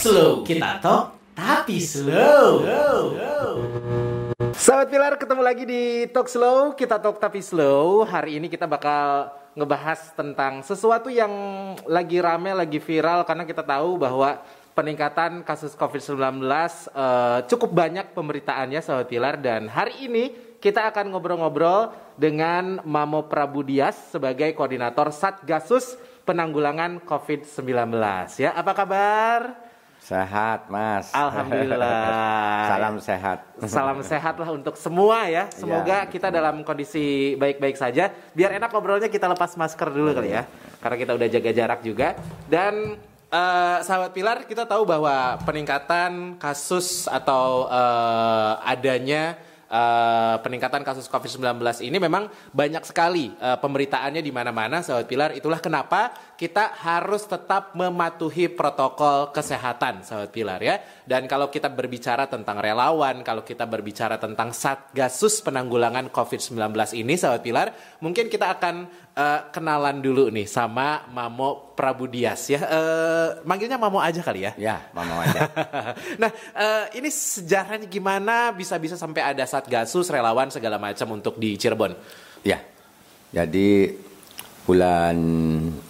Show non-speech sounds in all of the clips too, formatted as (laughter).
slow. Kita talk tapi slow. Sahabat Pilar ketemu lagi di Talk Slow, kita talk tapi slow. Hari ini kita bakal ngebahas tentang sesuatu yang lagi rame, lagi viral karena kita tahu bahwa peningkatan kasus COVID-19 eh, cukup banyak pemberitaannya Sahabat Pilar dan hari ini kita akan ngobrol-ngobrol dengan Mamo Prabudias sebagai koordinator Satgasus Penanggulangan COVID-19 ya. Apa kabar? Sehat, Mas. Alhamdulillah. (laughs) Salam sehat. Salam sehat lah untuk semua ya. Semoga Ya, kita dalam kondisi baik-baik saja. Biar enak ngobrolnya kita lepas masker dulu kali ya. Karena kita udah jaga jarak juga. Dan eh, sahabat Pilar, kita tahu bahwa peningkatan kasus atau eh, adanya eh, peningkatan kasus COVID-19 ini memang banyak sekali eh, pemberitaannya di mana-mana sahabat Pilar. Itulah kenapa kita harus tetap mematuhi protokol kesehatan sahabat Pilar ya. Dan kalau kita berbicara tentang relawan, kalau kita berbicara tentang Satgasus penanggulangan COVID-19 ini sahabat Pilar, mungkin kita akan eh, kenalan dulu nih sama Mamo Prabudias ya. Eh, manggilnya Mamo aja kali ya. Ya, mama aja. (laughs) nah, eh, ini sejarahnya gimana bisa-bisa sampai ada Satgasus, relawan segala macam untuk di Cirebon? ya. Jadi bulan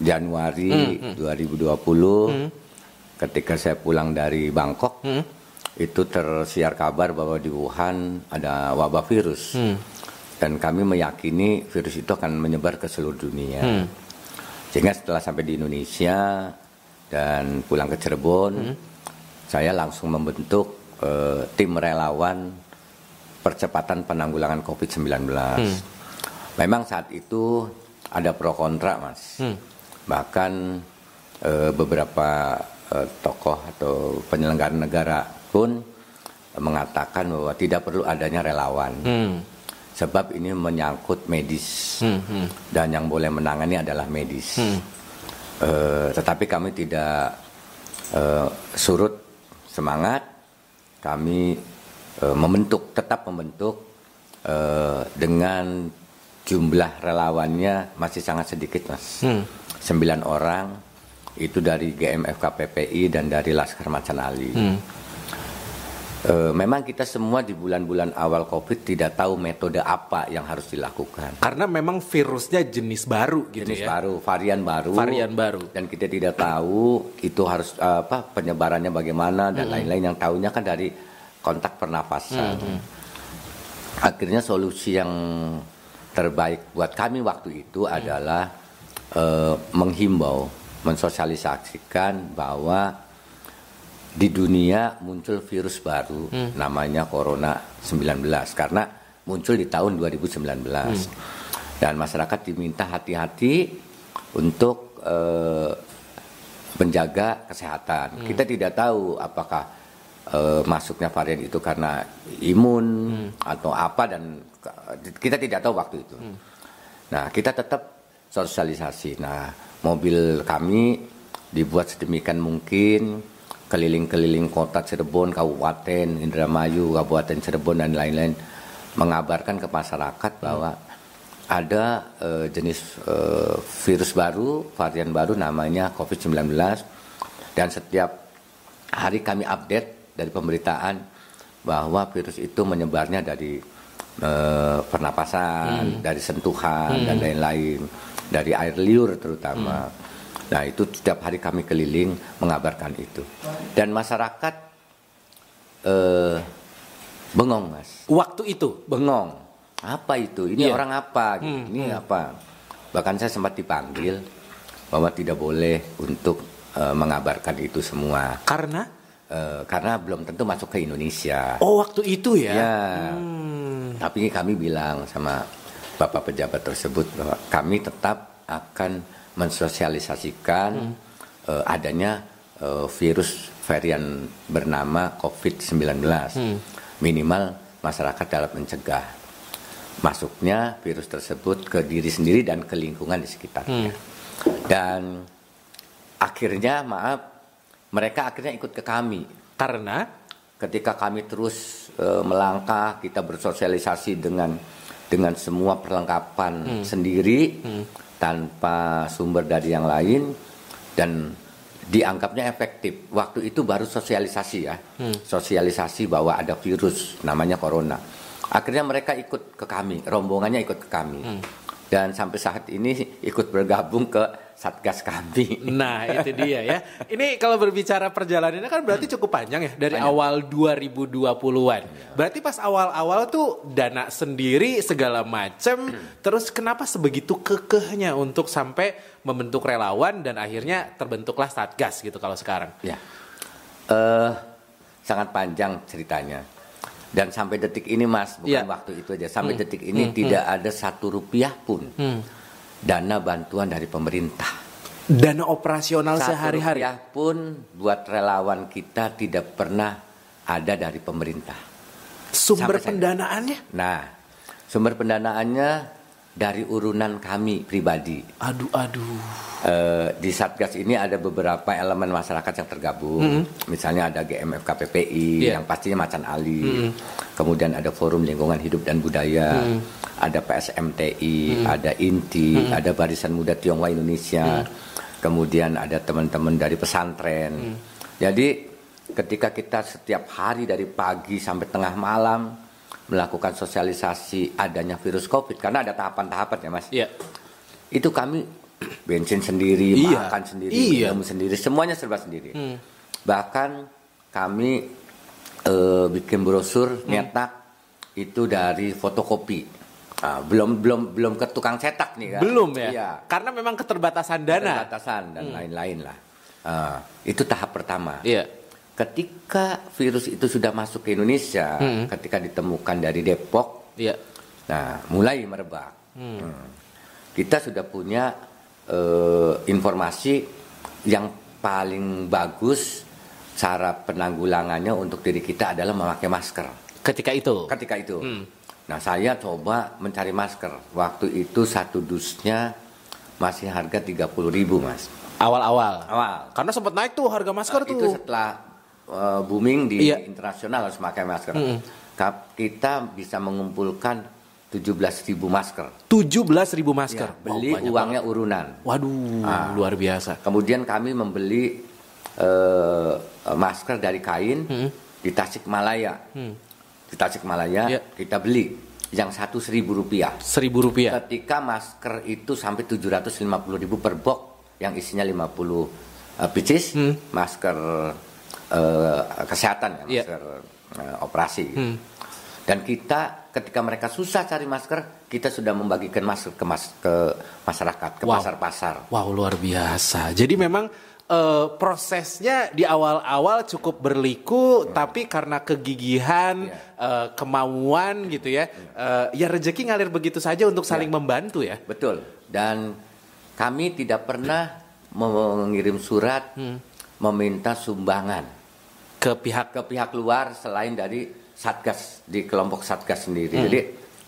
Januari 2020 ketika saya pulang dari Bangkok itu tersiar kabar bahwa di Wuhan ada wabah virus. Dan kami meyakini virus itu akan menyebar ke seluruh dunia. Sehingga setelah sampai di Indonesia dan pulang ke Cirebon, saya langsung membentuk eh, tim relawan percepatan penanggulangan COVID-19. Memang saat itu ada pro kontra, Mas. Bahkan eh, beberapa eh, tokoh atau penyelenggara negara pun mengatakan bahwa tidak perlu adanya relawan. Sebab ini menyangkut medis dan yang boleh menangani adalah medis. Eh, tetapi kami tidak eh, surut semangat. Kami eh, membentuk, tetap membentuk eh, dengan jumlah relawannya masih sangat sedikit, mas. Sembilan orang itu dari GMFK PPI dan dari Laskar Macan Ali. Eh, memang kita semua di bulan-bulan awal COVID tidak tahu metode apa yang harus dilakukan. Karena memang virusnya jenis baru gitu Jenis ya. baru, varian baru. Varian baru. Dan kita tidak tahu itu harus eh, apa penyebarannya bagaimana dan lain-lain yang tahunya kan dari kontak pernafasan. Akhirnya solusi yang terbaik buat kami waktu itu adalah eh, menghimbau, mensosialisasikan bahwa di dunia muncul virus baru namanya Corona 19 karena muncul di tahun 2019 dan masyarakat diminta hati-hati untuk eh, menjaga kesehatan. Kita tidak tahu apakah eh, masuknya varian itu karena imun atau apa dan kita tidak tahu waktu itu. Nah, kita tetap sosialisasi. Nah, mobil kami dibuat sedemikian mungkin keliling-keliling kota Cirebon, Kabupaten Indramayu, Kabupaten Cirebon dan lain-lain mengabarkan ke masyarakat bahwa ada eh, jenis eh, virus baru, varian baru namanya COVID-19 dan setiap hari kami update dari pemberitaan bahwa virus itu menyebarnya dari eh, pernapasan, dari sentuhan dan lain-lain, dari air liur terutama. Nah itu setiap hari kami keliling mengabarkan itu dan masyarakat eh, bengong mas, Waktu itu. bengong. Apa itu? Ini Iya. orang apa? Gitu. Ini apa? Bahkan saya sempat dipanggil bahwa tidak boleh untuk eh, mengabarkan itu semua Karena Eh, karena belum tentu masuk ke Indonesia. oh waktu itu ya. Ya. Hmm. Tapi kami bilang sama bapak pejabat tersebut bahwa kami tetap akan mensosialisasikan eh, adanya eh, virus varian bernama COVID-19. Minimal masyarakat dapat mencegah masuknya virus tersebut ke diri sendiri dan ke lingkungan di sekitarnya. Dan akhirnya maaf mereka akhirnya ikut ke kami. Karena? Ketika kami terus eh, melangkah kita bersosialisasi dengan dengan semua perlengkapan sendiri tanpa sumber dari yang lain dan dianggapnya efektif. Waktu itu baru sosialisasi ya, sosialisasi bahwa ada virus namanya corona. Akhirnya mereka ikut ke kami, rombongannya ikut ke kami, dan sampai saat ini ikut bergabung ke satgas kami. Nah, itu dia ya. Ini kalau berbicara perjalanannya kan berarti cukup panjang ya dari Panjang. awal 2020-an. Berarti pas awal-awal tuh dana sendiri segala macem. Terus kenapa sebegitu kekehnya untuk sampai membentuk relawan dan akhirnya terbentuklah Satgas gitu kalau sekarang. Ya, eh sangat panjang ceritanya. Dan sampai detik ini mas, bukan Iya. waktu itu aja. Sampai detik ini tidak ada satu rupiah pun dana bantuan dari pemerintah. Dana operasional Satu sehari-hari. rupiah pun buat relawan kita tidak pernah ada dari pemerintah. Sumber Sampai saya- pendanaannya? Nah, sumber pendanaannya dari urunan kami pribadi. Aduh, aduh. Eh, di Satgas ini ada beberapa elemen masyarakat yang tergabung. Misalnya ada GMF KPPI Iya. yang pastinya Macan Ali. Kemudian ada Forum Lingkungan Hidup dan Budaya. Ada PSMTI, ada INTI, ada Barisan Muda Tionghoa Indonesia. Kemudian ada teman-teman dari pesantren. Jadi ketika kita setiap hari dari pagi sampai tengah malam melakukan sosialisasi adanya virus Covid karena ada tahapan-tahapan ya Mas Iya. itu kami (clears throat) bensin sendiri, Iya. makan sendiri, Iya. minum sendiri, semuanya serba sendiri. Bahkan kami eh, bikin brosur nyetak itu dari fotokopi. Ah, belum belum belum ke tukang cetak nih kan? Belum ya? Iya. Karena memang keterbatasan dana. Batasan dan lain-lain lah. Ah, itu tahap pertama. Iya. Ketika virus itu sudah masuk ke Indonesia, ketika ditemukan dari Depok, Iya. Nah, mulai merebak. Hmm. Kita sudah punya eh, informasi yang paling bagus cara penanggulangannya untuk diri kita adalah memakai masker. Ketika itu. Ketika itu, nah saya coba mencari masker. Waktu itu satu dusnya masih harga 30.000 ribu mas. Awal-awal. Awal. Karena sempat naik tuh harga masker tuh. Itu setelah eh, booming di Iya. internasional harus pakai masker. Kap- Kita bisa mengumpulkan 17.000 masker. 17.000 ribu masker. Ya, beli banyak uangnya urunan. banget. Waduh, Ah. luar biasa. Kemudian kami membeli eh, masker dari kain di Tasikmalaya. Di Tasikmalaya Ya. kita beli yang satu seribu rupiah. Seribu rupiah. Ketika masker itu sampai 750 ribu per box yang isinya 50 eh, pieces, masker eh, kesehatan ya, Iya. masker eh, operasi. Dan kita ketika mereka susah cari masker, kita sudah membagikan masker ke mas ke masyarakat, ke Wow. pasar-pasar. Wow, luar biasa. Jadi memang eh, prosesnya di awal-awal cukup berliku, tapi karena kegigihan, Iya. eh, kemauan gitu ya, eh, ya rezeki ngalir begitu saja untuk saling Iya. membantu ya. Betul. Dan kami tidak pernah mengirim surat meminta sumbangan Ke pihak ke pihak luar selain dari satgas di kelompok satgas sendiri. Hmm. Jadi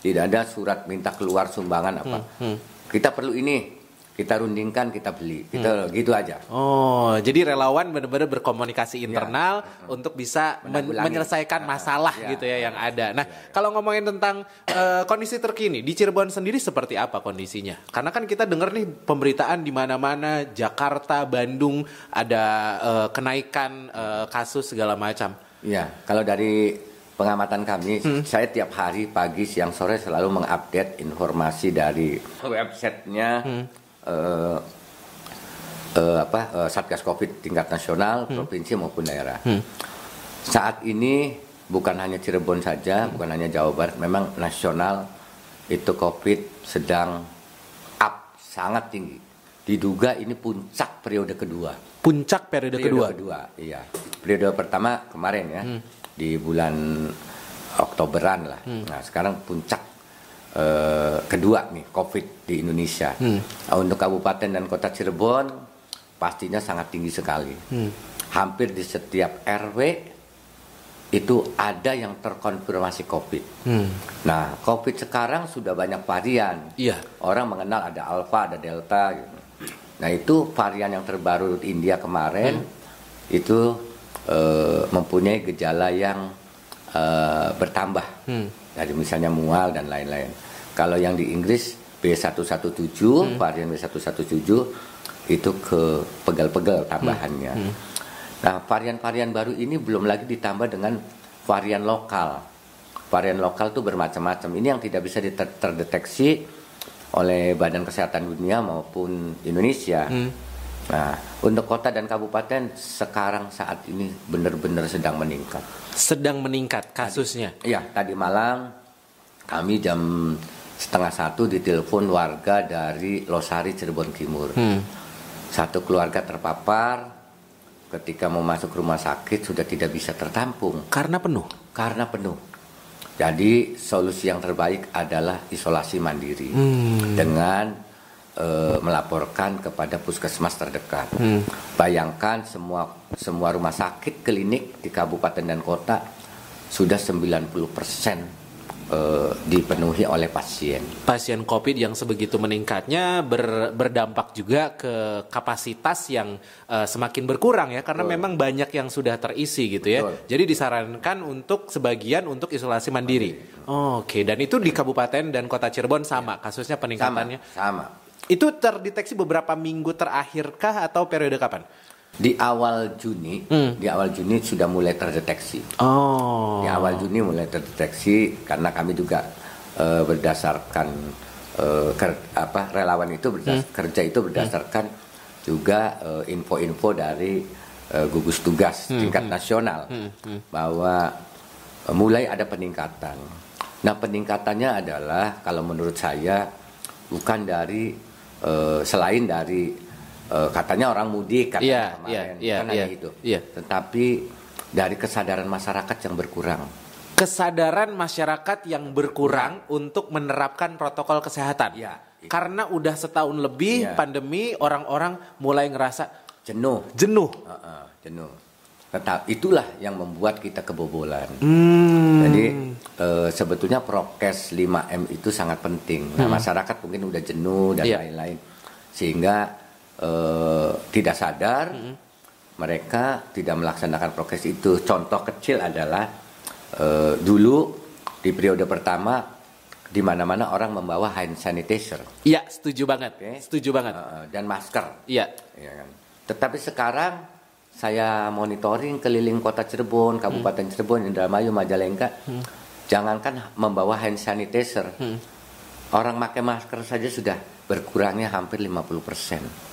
tidak ada surat minta keluar sumbangan apa. Hmm. Kita perlu ini, kita rundingkan, kita beli. Kita Hmm. gitu aja. Oh, jadi relawan benar-benar berkomunikasi internal untuk bisa men- menyelesaikan Ah, masalah ya. gitu ya yang ada. Nah, kalau ngomongin tentang eh, kondisi terkini di Cirebon sendiri seperti apa kondisinya? Karena kan kita dengar nih pemberitaan di mana-mana Jakarta, Bandung ada eh, kenaikan eh, kasus segala macam. Iya, kalau dari pengamatan kami, Hmm. saya tiap hari pagi, siang, sore selalu mengupdate informasi dari websitenya Hmm. Eh, eh, apa eh, Satgas Covid tingkat nasional, Hmm. provinsi maupun daerah. Saat ini bukan hanya Cirebon saja, Hmm. bukan hanya Jawa Barat, memang nasional itu Covid sedang up sangat tinggi. Diduga ini puncak periode kedua. Puncak periode, kedua. iya. Periode pertama kemarin ya, di bulan Oktoberan lah. Nah, sekarang puncak eh, kedua nih COVID di Indonesia. Nah, Untuk kabupaten dan kota Cirebon pastinya sangat tinggi sekali. Hampir di setiap RW itu ada yang terkonfirmasi COVID. Hmm. Nah, COVID sekarang sudah banyak varian. Iya. Orang mengenal ada alfa, ada delta gitu. Nah, itu varian yang terbaru di India kemarin itu eh, mempunyai gejala yang eh, bertambah. Dari misalnya mual dan lain-lain. Kalau yang di Inggris B117, varian B117 itu ke pegel-pegel tambahannya. Hmm. Nah, varian-varian baru ini belum lagi ditambah dengan varian lokal. Varian lokal itu bermacam-macam. Ini yang tidak bisa terdeteksi oleh Badan Kesehatan Dunia maupun Indonesia. Hmm. Nah, untuk kota dan kabupaten sekarang saat ini benar-benar sedang meningkat. Sedang meningkat kasusnya. Iya, tadi malam kami jam setengah satu ditelepon warga dari Losari Cirebon Timur. Hmm. Satu keluarga terpapar ketika mau masuk rumah sakit sudah tidak bisa tertampung Karena penuh. karena penuh. Jadi solusi yang terbaik adalah isolasi mandiri Hmm. dengan eh, melaporkan kepada puskesmas terdekat. Hmm. Bayangkan semua semua rumah sakit, klinik di kabupaten dan kota sudah 90% eh, dipenuhi oleh pasien. Pasien COVID yang sebegitu meningkatnya ber- berdampak juga ke kapasitas yang eh, semakin berkurang ya karena Betul. memang banyak yang sudah terisi gitu ya. Betul. Jadi disarankan untuk sebagian untuk isolasi mandiri. Oke, dan itu di kabupaten dan kota Cirebon sama kasusnya Sama, peningkatannya. sama. Itu terdeteksi beberapa minggu terakhirkah atau periode kapan? Di awal Juni, Hmm. di awal Juni sudah mulai terdeteksi. Oh. Di awal Juni mulai terdeteksi karena kami juga eh, berdasarkan eh, ker- apa relawan itu berdas- kerja itu berdasarkan juga eh, info-info dari eh, gugus tugas tingkat nasional bahwa eh, mulai ada peningkatan. Nah peningkatannya adalah kalau menurut saya bukan dari eh, selain dari eh, katanya orang mudik katanya Iya, kemarin iya, iya, kan hanya iya, itu. iya. Tetapi dari kesadaran masyarakat yang berkurang. kesadaran masyarakat yang berkurang untuk menerapkan protokol kesehatan. Ya. Karena udah setahun lebih Ya. pandemi, orang-orang mulai ngerasa Jenuh. jenuh. Heeh, jenuh. Tetap itulah yang membuat kita kebobolan. Hmm. Jadi eh, sebetulnya prokes 5M itu sangat penting. Nah, masyarakat mungkin udah jenuh dan Iya. lain-lain. Sehingga eh, tidak sadar mereka tidak melaksanakan prokes itu. Contoh kecil adalah eh, dulu di periode pertama di mana-mana orang membawa hand sanitizer Iya, setuju banget. Oke. Setuju banget. eh, dan masker. Iya. Ya kan? Tetapi sekarang saya monitoring keliling kota Cirebon, Kabupaten Cirebon, Indramayu, Majalengka, jangankan membawa hand sanitizer, orang pakai masker saja sudah berkurangnya hampir 50%.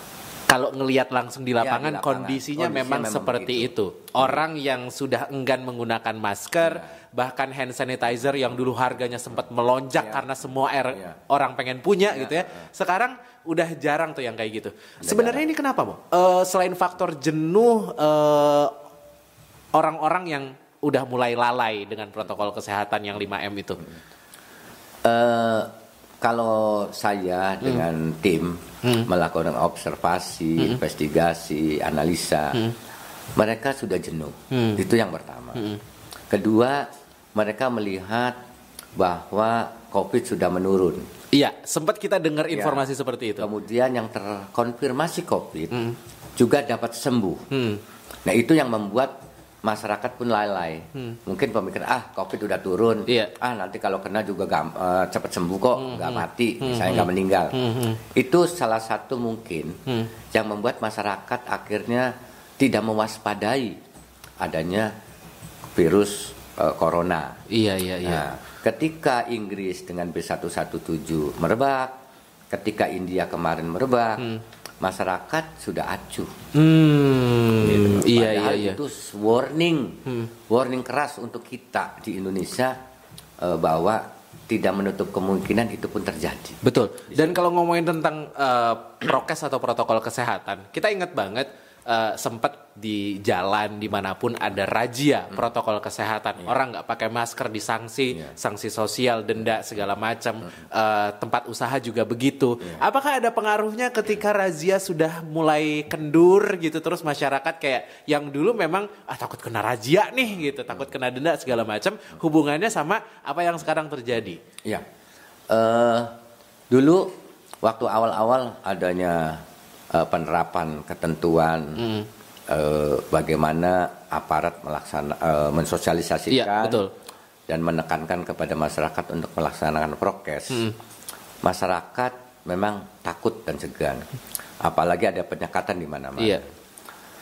Kalau ngelihat langsung di Iya, lapangan, di lapangan. kondisinya, Kondisinya memang, memang seperti begitu. itu. Orang yang sudah enggan menggunakan masker, Iya. bahkan hand sanitizer yang dulu harganya sempat melonjak Iya. karena semua er- Iya. orang pengen punya Iya, gitu ya. Sekarang udah jarang tuh yang kayak gitu. Sebenarnya ini kenapa, Mo? Eh, selain faktor jenuh eh, orang-orang yang udah mulai lalai dengan protokol kesehatan yang 5M itu. Eh, kalau saya dengan tim melakukan observasi, investigasi, analisa, mereka sudah jenuh. Itu yang pertama. Kedua, mereka melihat bahwa COVID sudah menurun. Iya, sempat kita dengar Ya. informasi seperti itu. Kemudian yang terkonfirmasi COVID juga dapat sembuh. Hmm. Nah itu yang membuat masyarakat pun lalai. Mungkin pemikiran ah COVID udah turun, Hmm. Iya. ah nanti kalau kena juga gam- eh, cepat sembuh kok, Hmm, nggak mati, misalnya nggak meninggal. Itu salah satu mungkin Hmm. yang membuat masyarakat akhirnya tidak mewaspadai adanya virus eh, corona. Iya, iya, iya. Nah, ketika Inggris dengan B117 merebak, ketika India kemarin merebak, masyarakat sudah acuh. Hmm, Gitu. iya iya Padahal iya. Itu warning, warning keras untuk kita di Indonesia eh, bahwa tidak menutup kemungkinan itu pun terjadi. Betul. Dan kalau ngomongin tentang eh, prokes atau protokol kesehatan, kita ingat banget eh, sempat di jalan di mana pun ada razia protokol kesehatan. Orang nggak pakai masker disanksi, Iya. sanksi sosial, denda segala macam. Eh, tempat usaha juga begitu. Apakah ada pengaruhnya ketika razia sudah mulai kendur gitu terus masyarakat kayak yang dulu memang ah takut kena razia nih gitu, takut kena denda segala macam. Hubungannya sama apa yang sekarang terjadi? Ya, eh dulu waktu awal-awal adanya eh, penerapan ketentuan eh, bagaimana aparat melaksana eh, mensosialisasikan Iya, betul. dan menekankan kepada masyarakat untuk melaksanakan prokes, masyarakat memang takut dan segan. Apalagi ada penyekatan di mana-mana. Iya.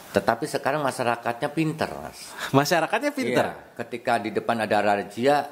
Tetapi sekarang masyarakatnya pinter, Mas. Masyarakatnya pinter. Iya, ketika di depan ada razia,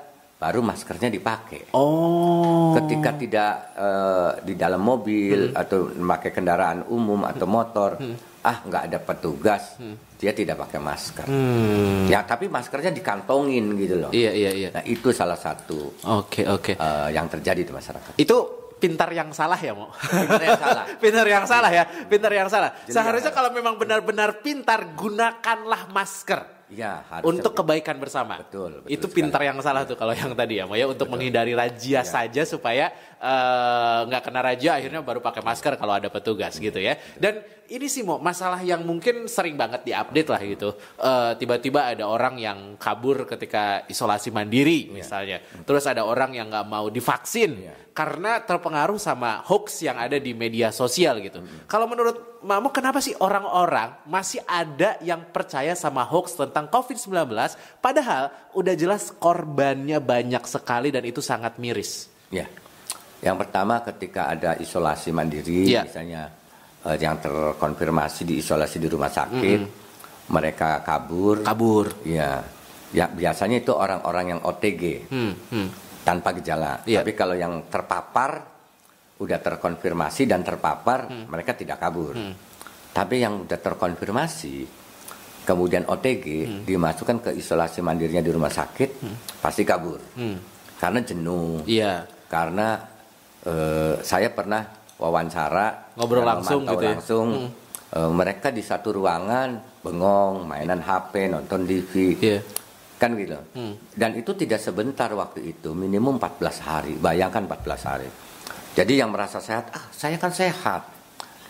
baru maskernya dipakai. Oh. Ketika tidak eh, di dalam mobil atau memakai kendaraan umum atau motor, ah nggak ada petugas, dia tidak pakai masker. Hmm. Ya, tapi maskernya dikantongin gitu loh. Iya, iya, iya. Nah, itu salah satu Oke, oke. eh, yang terjadi di masyarakat. Itu pintar yang salah ya, Mo? Pintar yang salah. (laughs) pintar yang salah ya, pintar yang salah. Jadi Seharusnya ya- kalau memang benar-benar pintar, gunakanlah masker. Ya, harusnya untuk begitu. kebaikan bersama. Betul, betul Itu sekali. pintar yang salah tuh kalau yang tadi ya, Mo ya untuk menghindari razia saja supaya eh, nggak kena razia akhirnya baru pakai masker kalau ada petugas gitu ya. Dan ini sih Mo masalah yang mungkin sering banget diupdate lah gitu. Eh, tiba-tiba ada orang yang kabur ketika isolasi mandiri misalnya. Terus ada orang yang nggak mau divaksin Iya. karena terpengaruh sama hoax yang ada di media sosial gitu. Kalau menurut Mamo kenapa sih orang-orang masih ada yang percaya sama hoax tentang COVID-19 padahal udah jelas korbannya banyak sekali dan itu sangat miris. Ya. Yang pertama ketika ada isolasi mandiri Iya. misalnya eh, yang terkonfirmasi diisolasi di rumah sakit, mereka kabur. Kabur. Ya. Ya biasanya itu orang-orang yang OTG Hmm, hmm. tanpa gejala. Iya. Tapi kalau yang terpapar udah terkonfirmasi dan terpapar, Hmm. mereka tidak kabur. Tapi yang udah terkonfirmasi kemudian OTG Hmm. dimasukkan ke isolasi mandirinya di rumah sakit, pasti kabur. Hmm. Karena jenuh Iya. karena eh, saya pernah wawancara Ngobrol langsung gitu ya? langsung, eh, mereka di satu ruangan bengong mainan HP nonton TV Iya. kan gitu Hmm. dan itu tidak sebentar waktu itu minimum 14 hari bayangkan 14 hari jadi yang merasa sehat ah saya kan sehat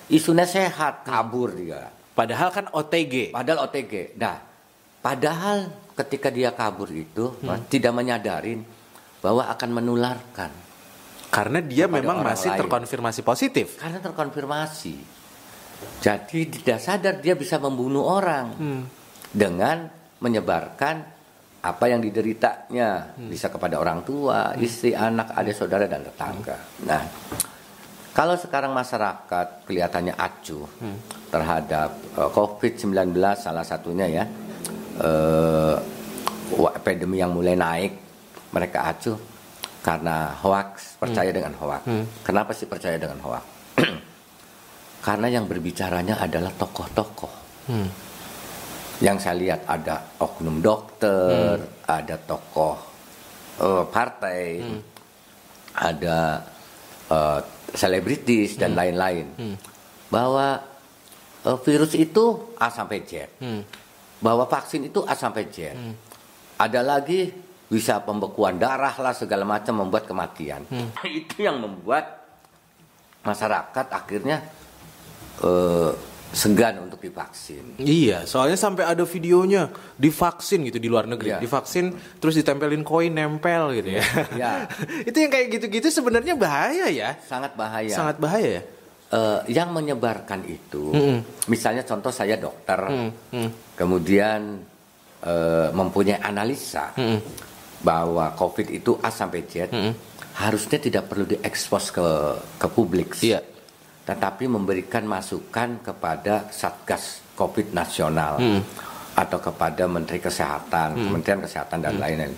isunya sehat kabur dia Padahal kan OTG. padahal OTG nah padahal ketika dia kabur itu Hmm. Tidak menyadarin bahwa akan menularkan Karena dia memang masih lain. terkonfirmasi positif. karena terkonfirmasi. Jadi tidak sadar dia bisa membunuh orang dengan menyebarkan apa yang dideritanya bisa kepada orang tua, istri, anak, adik, saudara dan tetangga. Nah, kalau sekarang masyarakat kelihatannya acuh terhadap eh, COVID-19 salah satunya ya eh, wa- epidemi yang mulai naik, mereka acuh karena hoax, percaya dengan hoax. Kenapa sih percaya dengan hoax? (clears throat) Karena yang berbicaranya adalah tokoh-tokoh. Hmm. Yang saya lihat ada oknum dokter, ada tokoh eh, partai, ada eh, selebritis dan lain-lain. Bahwa eh, virus itu A sampai Z. Hmm. Bahwa vaksin itu A sampai Z. Ada lagi bisa pembekuan darah lah segala macam membuat kematian. (laughs) itu yang membuat masyarakat akhirnya eh, segan untuk divaksin. Iya, soalnya sampai ada videonya divaksin gitu di luar negeri, Iya. divaksin terus ditempelin koin nempel gitu ya. Iya. (laughs) itu yang kayak gitu-gitu sebenarnya bahaya ya, Sangat bahaya. sangat bahaya ya. Eh, yang menyebarkan itu, Mm-mm. misalnya contoh saya dokter, Hmm, hmm, kemudian eh, mempunyai analisa hmm, bahwa COVID itu A sampai Z, hmm. harusnya tidak perlu diekspos ke ke publik. Iya. Tetapi memberikan masukan kepada Satgas COVID nasional Hmm. atau kepada Menteri Kesehatan, Kementerian Kesehatan dan lain-lain.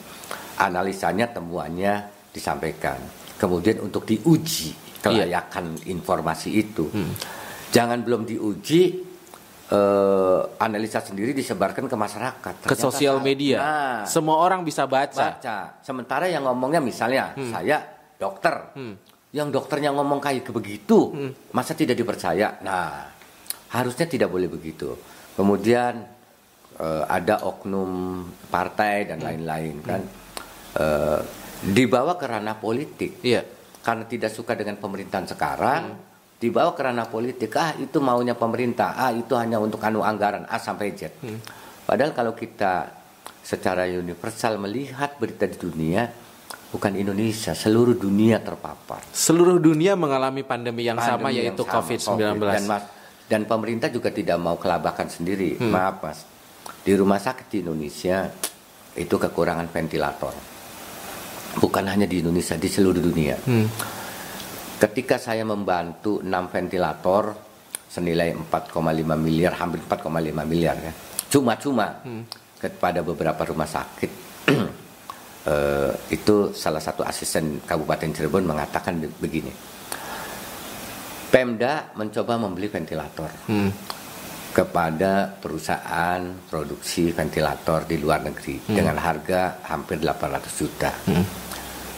Analisanya temuannya disampaikan. Kemudian untuk diuji kelayakan informasi itu. Jangan belum diuji eh, analisa sendiri disebarkan ke masyarakat. Ke Ternyata sosial salah. media, Nah, semua orang bisa baca. baca. Sementara yang ngomongnya misalnya saya dokter, yang dokternya ngomong kayak begitu, masa tidak dipercaya? Nah, harusnya tidak boleh begitu. Kemudian eh, ada oknum partai dan lain-lain kan eh, dibawa ke ranah politik Iya. karena tidak suka dengan pemerintahan sekarang. Dibawa ke ranah politik, ah itu maunya pemerintah, ah itu hanya untuk anu anggaran A sampai Z. Padahal kalau kita secara universal melihat berita di dunia, bukan Indonesia, seluruh dunia terpapar. Seluruh dunia mengalami pandemi yang sama Pandemi yang yaitu sama, COVID-19. Dan, mas- dan pemerintah juga tidak mau kelabakan sendiri. Hmm. Maaf mas, di rumah sakit di Indonesia itu kekurangan ventilator. Bukan hanya di Indonesia, di seluruh dunia. Hmm. Ketika saya membantu 6 ventilator senilai 4,5 miliar, hampir 4,5 miliar ya. Cuma-cuma kepada beberapa rumah sakit (clears throat) eh, itu salah satu asisten Kabupaten Cirebon mengatakan be- begini. Pemda mencoba membeli ventilator Hmm. kepada perusahaan produksi ventilator di luar negeri dengan harga hampir 800 juta.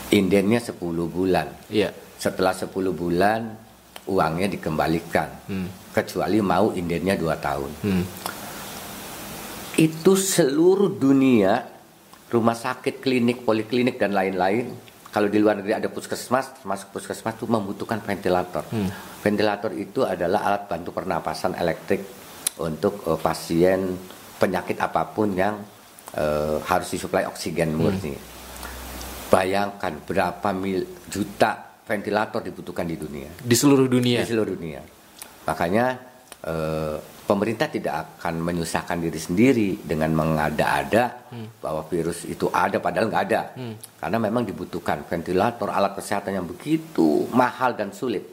Indennya 10 bulan. Iya. Setelah 10 bulan uangnya dikembalikan. Kecuali mau indennya 2 tahun. Hmm. Itu seluruh dunia rumah sakit, klinik, poliklinik dan lain-lain kalau di luar negeri ada puskesmas, masuk puskesmas itu membutuhkan ventilator. Ventilator itu adalah alat bantu pernapasan elektrik untuk eh, pasien penyakit apa pun yang eh, harus disuplai oksigen murni. Bayangkan berapa mil, juta ventilator dibutuhkan di dunia Di seluruh dunia. di seluruh dunia. Makanya eh, pemerintah tidak akan menyusahkan diri sendiri dengan mengada-ada bahwa virus itu ada padahal nggak ada. Karena memang dibutuhkan ventilator, alat kesehatan yang begitu mahal dan sulit.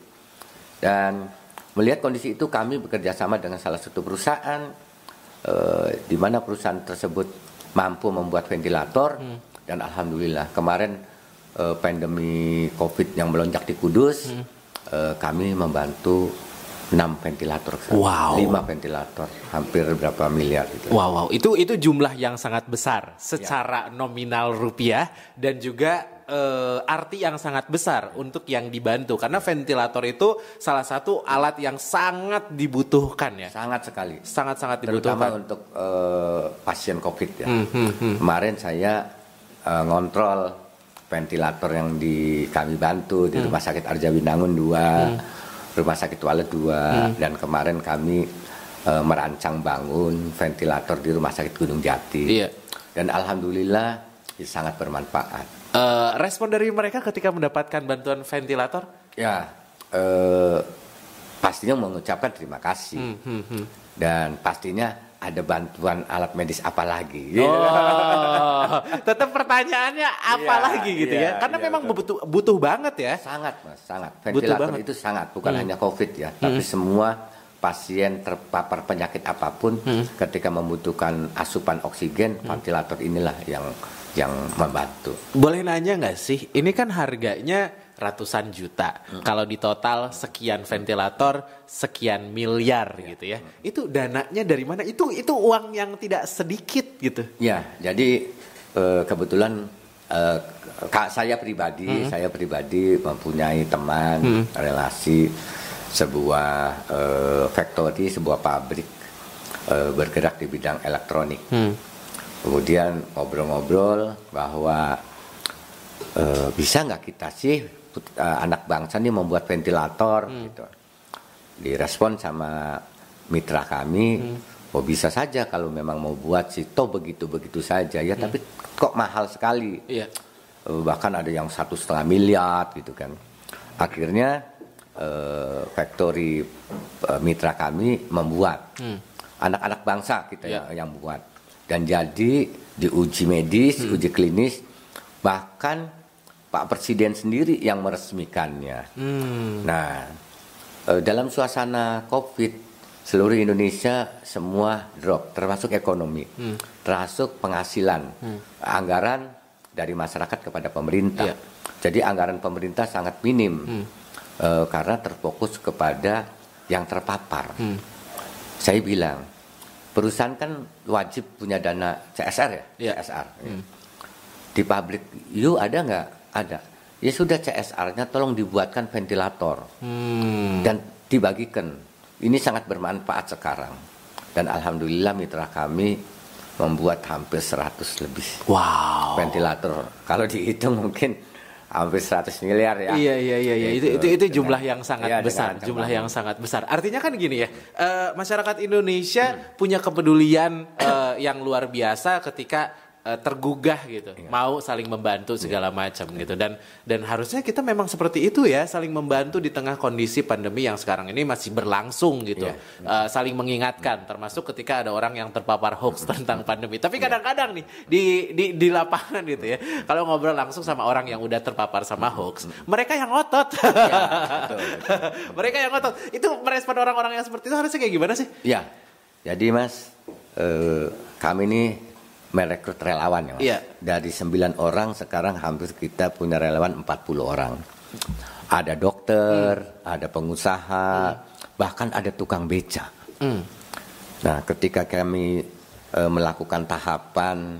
Dan melihat kondisi itu kami bekerja sama dengan salah satu perusahaan eh, di mana perusahaan tersebut mampu membuat ventilator dan alhamdulillah kemarin eh, pandemi Covid yang melonjak di Kudus eh, kami membantu 6 ventilator Wow. 5 ventilator hampir berapa miliar gitu. Wow, wow, itu itu jumlah yang sangat besar secara nominal rupiah dan juga eh, arti yang sangat besar untuk yang dibantu karena ventilator itu salah satu alat yang sangat dibutuhkan ya, Sangat sekali. sangat-sangat terutama dibutuhkan. untuk eh, pasien COVID ya. Hmm, hmm, hmm. Kemarin saya eh, ngontrol ventilator yang di kami bantu Hmm. di Rumah Sakit Arjawinangun dua, Rumah Sakit Walet dua, Hmm. dan kemarin kami eh, merancang bangun ventilator di Rumah Sakit Gunung Jati. Iya. Dan alhamdulillah itu sangat bermanfaat. Eh, respon dari mereka ketika mendapatkan bantuan ventilator? Ya, eh, pastinya mengucapkan terima kasih. Hmm, hmm, hmm. Dan pastinya ada bantuan alat medis apa lagi? Oh, (laughs) tetap pertanyaannya apa Iya, lagi gitu iya, ya? Karena iya, memang betul. butuh butuh banget ya. Sangat mas, sangat. Butuh Ventilator banget. itu sangat, bukan Hmm. hanya COVID ya, tapi semua pasien terpapar penyakit apa pun, Hmm. ketika membutuhkan asupan oksigen, ventilator inilah yang yang membantu. Boleh nanya nggak sih? Ini kan harganya ratusan juta. Hmm. Kalau di total sekian ventilator, sekian miliar gitu ya. Itu dananya dari mana? Itu itu uang yang tidak sedikit gitu. Ya, jadi eh, kebetulan eh, kak saya pribadi, saya pribadi mempunyai teman relasi sebuah eh, factory, sebuah pabrik bergerak di bidang elektronik. Kemudian ngobrol-ngobrol bahwa bisa nggak kita sih eh, anak bangsa ini membuat ventilator gitu. Direspon sama mitra kami, oh bisa saja kalau memang mau buat sih, toh begitu-begitu saja ya. Tapi kok mahal sekali. Iya. Eh, bahkan ada yang satu setengah miliar gitu kan. Akhirnya eh, factory eh, mitra kami membuat anak-anak bangsa kita Ya. yang, yang buat dan jadi diuji medis, uji klinis, bahkan Pak Presiden sendiri yang meresmikannya. Hmm. Nah, eh, dalam suasana COVID, seluruh Indonesia semua drop, termasuk ekonomi, termasuk penghasilan, anggaran dari masyarakat kepada pemerintah. Iya. Jadi anggaran pemerintah sangat minim eh, karena terfokus kepada yang terpapar. Saya bilang, perusahaan kan wajib punya dana CSR ya, Iya. CSR. ya. Di pabrik you ada nggak? Ada. Ya sudah CSR-nya tolong dibuatkan ventilator Hmm. dan dibagikan. Ini sangat bermanfaat sekarang. Dan alhamdulillah mitra kami membuat hampir 100 lebih Wow. ventilator. Kalau dihitung mungkin hampir 100 miliar ya. Iya iya iya iya. itu itu itu Dengan- jumlah yang sangat iya, besar, jumlah yang sangat besar. Artinya kan gini ya, eh, masyarakat Indonesia punya kepedulian eh, yang luar biasa ketika eh, tergugah gitu, mau saling membantu segala macam gitu. Dan dan harusnya kita memang seperti itu ya, saling membantu di tengah kondisi pandemi yang sekarang ini masih berlangsung gitu, Iya. Eh, saling mengingatkan, termasuk ketika ada orang yang terpapar hoax tentang pandemi. Tapi kadang-kadang nih di di di lapangan gitu ya, kalau ngobrol langsung sama orang yang udah terpapar sama hoax, mereka yang ngotot, betul, (laughs) mereka yang ngotot. Itu merespon orang-orang yang seperti itu harusnya kayak gimana sih? Ya, jadi Mas, eh, kami ini merekrut relawan ya Mas. Iya. Dari 9 orang sekarang hampir kita punya relawan 40 orang. Ada dokter, ada pengusaha, bahkan ada tukang beca. Hmm. Nah, ketika kami eh, melakukan tahapan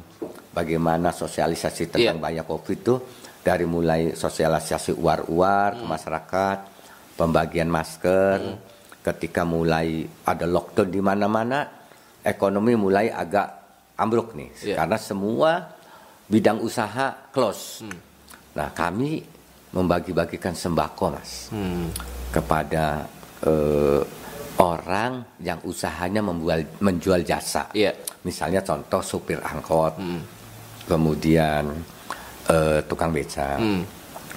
bagaimana sosialisasi tentang Iya. bahaya Covid itu dari mulai sosialisasi uar-uar ke masyarakat, pembagian masker, ketika mulai ada lockdown di mana-mana, ekonomi mulai agak ambruk nih Iya. karena semua bidang usaha close. Nah, kami membagi-bagikan sembako, Mas Hmm. kepada eh, orang yang usahanya membual, menjual jasa. Iya. Misalnya contoh supir angkot, kemudian eh, tukang beca,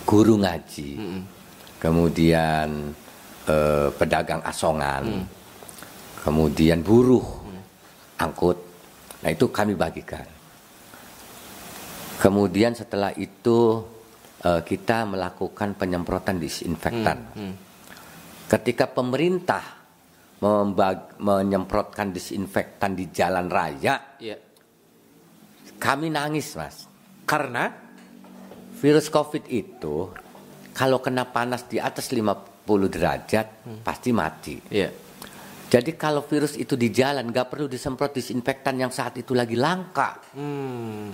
guru ngaji, kemudian eh, pedagang asongan, kemudian buruh angkut. Nah itu kami bagikan. Kemudian setelah itu eh, kita melakukan penyemprotan disinfektan. Ketika pemerintah membag- menyemprotkan disinfektan di jalan raya, Iya. kami nangis, Mas. Karena Virus COVID itu kalau kena panas di atas 50 derajat pasti mati. Iya. Jadi kalau virus itu di jalan nggak perlu disemprot disinfektan yang saat itu lagi langka. Hmm.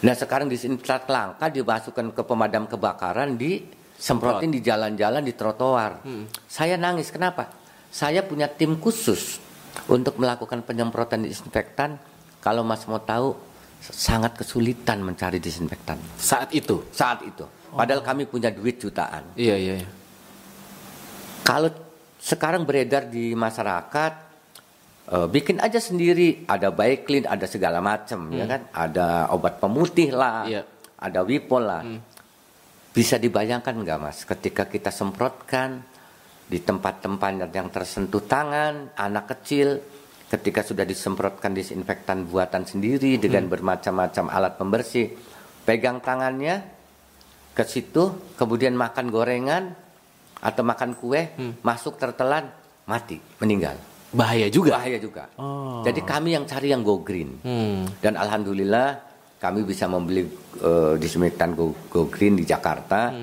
Nah sekarang disinfektan langka dimasukkan ke pemadam kebakaran disemprotin di jalan-jalan di trotoar. Saya nangis kenapa? Saya punya tim khusus untuk melakukan penyemprotan disinfektan. Kalau Mas mau tahu sangat kesulitan mencari disinfektan Saat itu. saat itu. Padahal kami punya duit jutaan. Iya, iya, iya. Kalau sekarang beredar di masyarakat, eh, bikin aja sendiri. Ada Baiklin, ada segala macam, ya kan? Ada obat pemutih lah, Iya. ada Wipol lah. Bisa dibayangkan nggak mas? Ketika kita semprotkan di tempat-tempat yang tersentuh tangan, anak kecil, ketika sudah disemprotkan disinfektan buatan sendiri dengan bermacam-macam alat pembersih, pegang tangannya ke situ, kemudian makan gorengan atau makan kue, masuk tertelan, mati, meninggal. Bahaya juga. Bahaya juga. Oh. Jadi kami yang cari yang go green. Hmm. Dan alhamdulillah kami bisa membeli eh, disinfektan go, go green di Jakarta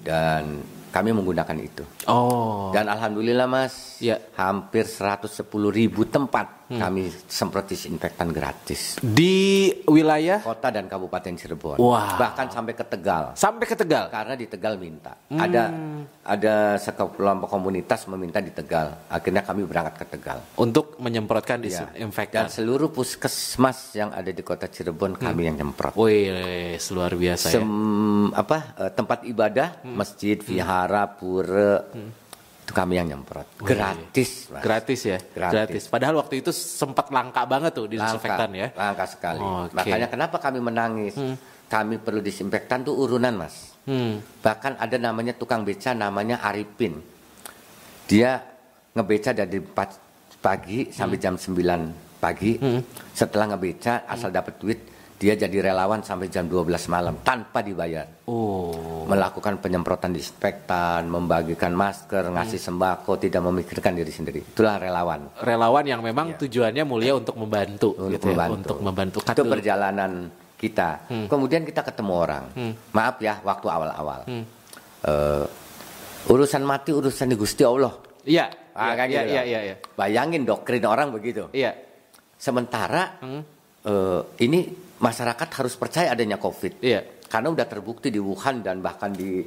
dan kami menggunakan itu. Oh. Dan alhamdulillah Mas, Ya. hampir 110 ribu tempat kami semprot disinfektan gratis. Di wilayah Kota dan Kabupaten Cirebon. Wah. Bahkan sampai ke Tegal. sampai ke Tegal. Karena di Tegal minta. Ada ada sekelompok komunitas meminta di Tegal. Akhirnya kami berangkat ke Tegal. Untuk menyemprotkan Ya. disinfektan. Dan seluruh puskesmas yang ada di Kota Cirebon kami yang nyemprot. Wih, luar biasa ya. Sem- apa eh, tempat ibadah, masjid, vihara, pura itu kami yang nyemprot. Gratis, Mas. Gratis ya. Gratis. Padahal waktu itu sempat langka banget tuh disinfektan ya. Langka sekali. Oke. Makanya kenapa kami menangis? Kami perlu disinfektan tuh urunan, Mas. Hmm. Bahkan ada namanya tukang beca namanya Arifin. Dia ngebeca dari 4 pagi sampai jam 9 pagi. Setelah ngebeca asal dapat duit, dia jadi relawan sampai jam 12 malam tanpa dibayar. Oh. Melakukan penyemprotan disinfektan, membagikan masker, ngasih sembako, tidak memikirkan diri sendiri. Itulah relawan. Relawan yang memang tujuannya mulia untuk membantu Untuk gitu ya. membantu. Untuk membantu. Itu dulu. perjalanan kita. Kemudian kita ketemu orang. Maaf ya, waktu awal-awal. Eh, urusan mati urusan di Gusti Allah. Iya. Ah, Iya, iya, gitu iya, loh. iya, iya. Bayangin doktrin orang begitu. Iya. Sementara eh, ini masyarakat harus percaya adanya COVID. Iya. Karena udah terbukti di Wuhan dan bahkan di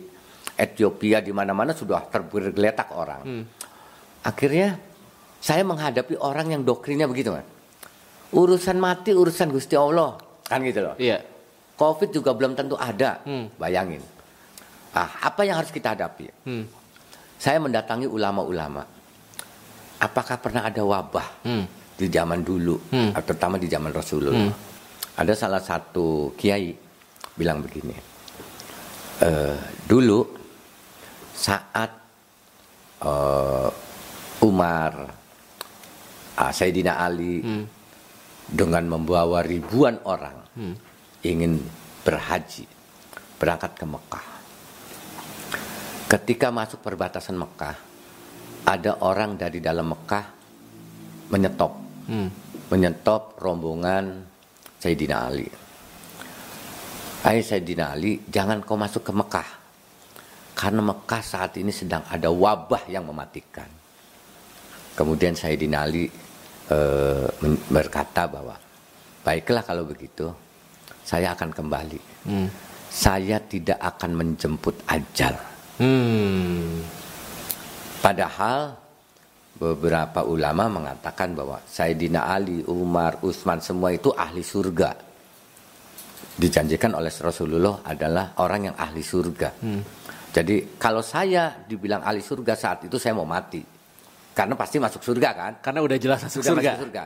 Ethiopia di mana-mana sudah tergeletak orang. Akhirnya saya menghadapi orang yang doktrinnya begitu, Mas. Urusan mati urusan Gusti Allah. Kan gitu loh. Iya. Covid juga belum tentu ada. Hmm. Bayangin. Ah, apa yang harus kita hadapi? Hmm. Saya mendatangi ulama-ulama. Apakah pernah ada wabah Hmm. di zaman dulu, Hmm. terutama di zaman Rasulullah? Ada salah satu kiai bilang begini, e, dulu saat e, Umar, ah, Sayyidina Ali hmm. dengan membawa ribuan orang hmm. ingin berhaji, berangkat ke Mekah. Ketika masuk perbatasan Mekah, ada orang dari dalam Mekah menyetop, hmm. menyetop rombongan Sayyidina Ali. Hai Sayyidina Ali, jangan kau masuk ke Mekah. Karena Mekah saat ini sedang ada wabah yang mematikan. Kemudian Sayyidina Ali e, berkata bahwa, baiklah kalau begitu, saya akan kembali. Hmm. Saya tidak akan menjemput ajal. Hmm. Padahal beberapa ulama mengatakan bahwa Sayyidina Ali, Umar, Utsman semua itu ahli surga. Dijanjikan oleh Rasulullah adalah orang yang ahli surga. Hmm. Jadi kalau saya dibilang ahli surga saat itu saya mau mati. Karena pasti masuk surga kan? Karena udah jelas masuk surga. Masuk surga.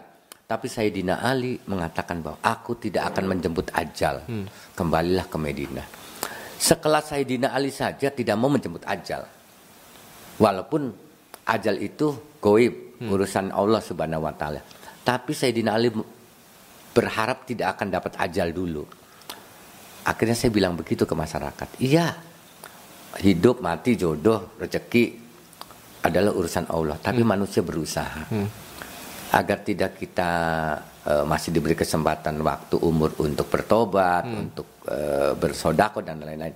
Tapi Sayyidina Ali mengatakan bahwa aku tidak akan menjemput ajal. Hmm. Kembalilah ke Medina. Sekelas Sayyidina Ali saja tidak mau menjemput ajal. Walaupun ajal itu goib, hmm. urusan Allah Subhanahu wa taala. Tapi Sayyidina Ali berharap tidak akan dapat ajal dulu. Akhirnya saya bilang begitu ke masyarakat. Iya, hidup, mati, jodoh, rezeki adalah urusan Allah. Tapi hmm. manusia berusaha. Hmm agar tidak kita uh, masih diberi kesempatan waktu umur untuk bertobat, hmm. untuk uh, bersodako dan lain-lain.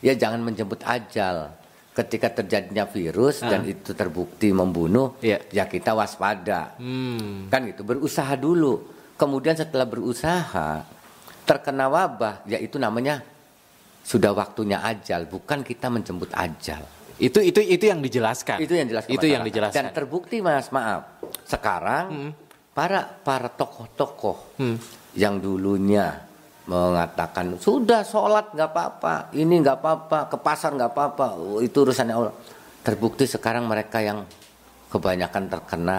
Ya jangan menjemput ajal. Ketika terjadinya virus uh. dan itu terbukti membunuh, yeah. ya kita waspada. Hmm. Kan itu berusaha dulu. Kemudian setelah berusaha terkena wabah, ya itu namanya sudah waktunya ajal, bukan kita menjemput ajal. Itu itu itu yang dijelaskan. Itu yang jelaskan. Itu yang dijelaskan. Dan terbukti Mas, maaf. Sekarang hmm. para para tokoh-tokoh hmm. yang dulunya mengatakan sudah sholat nggak apa-apa, ini nggak apa-apa, ke pasar nggak apa-apa, oh, itu urusannya Allah. Terbukti sekarang mereka yang kebanyakan terkena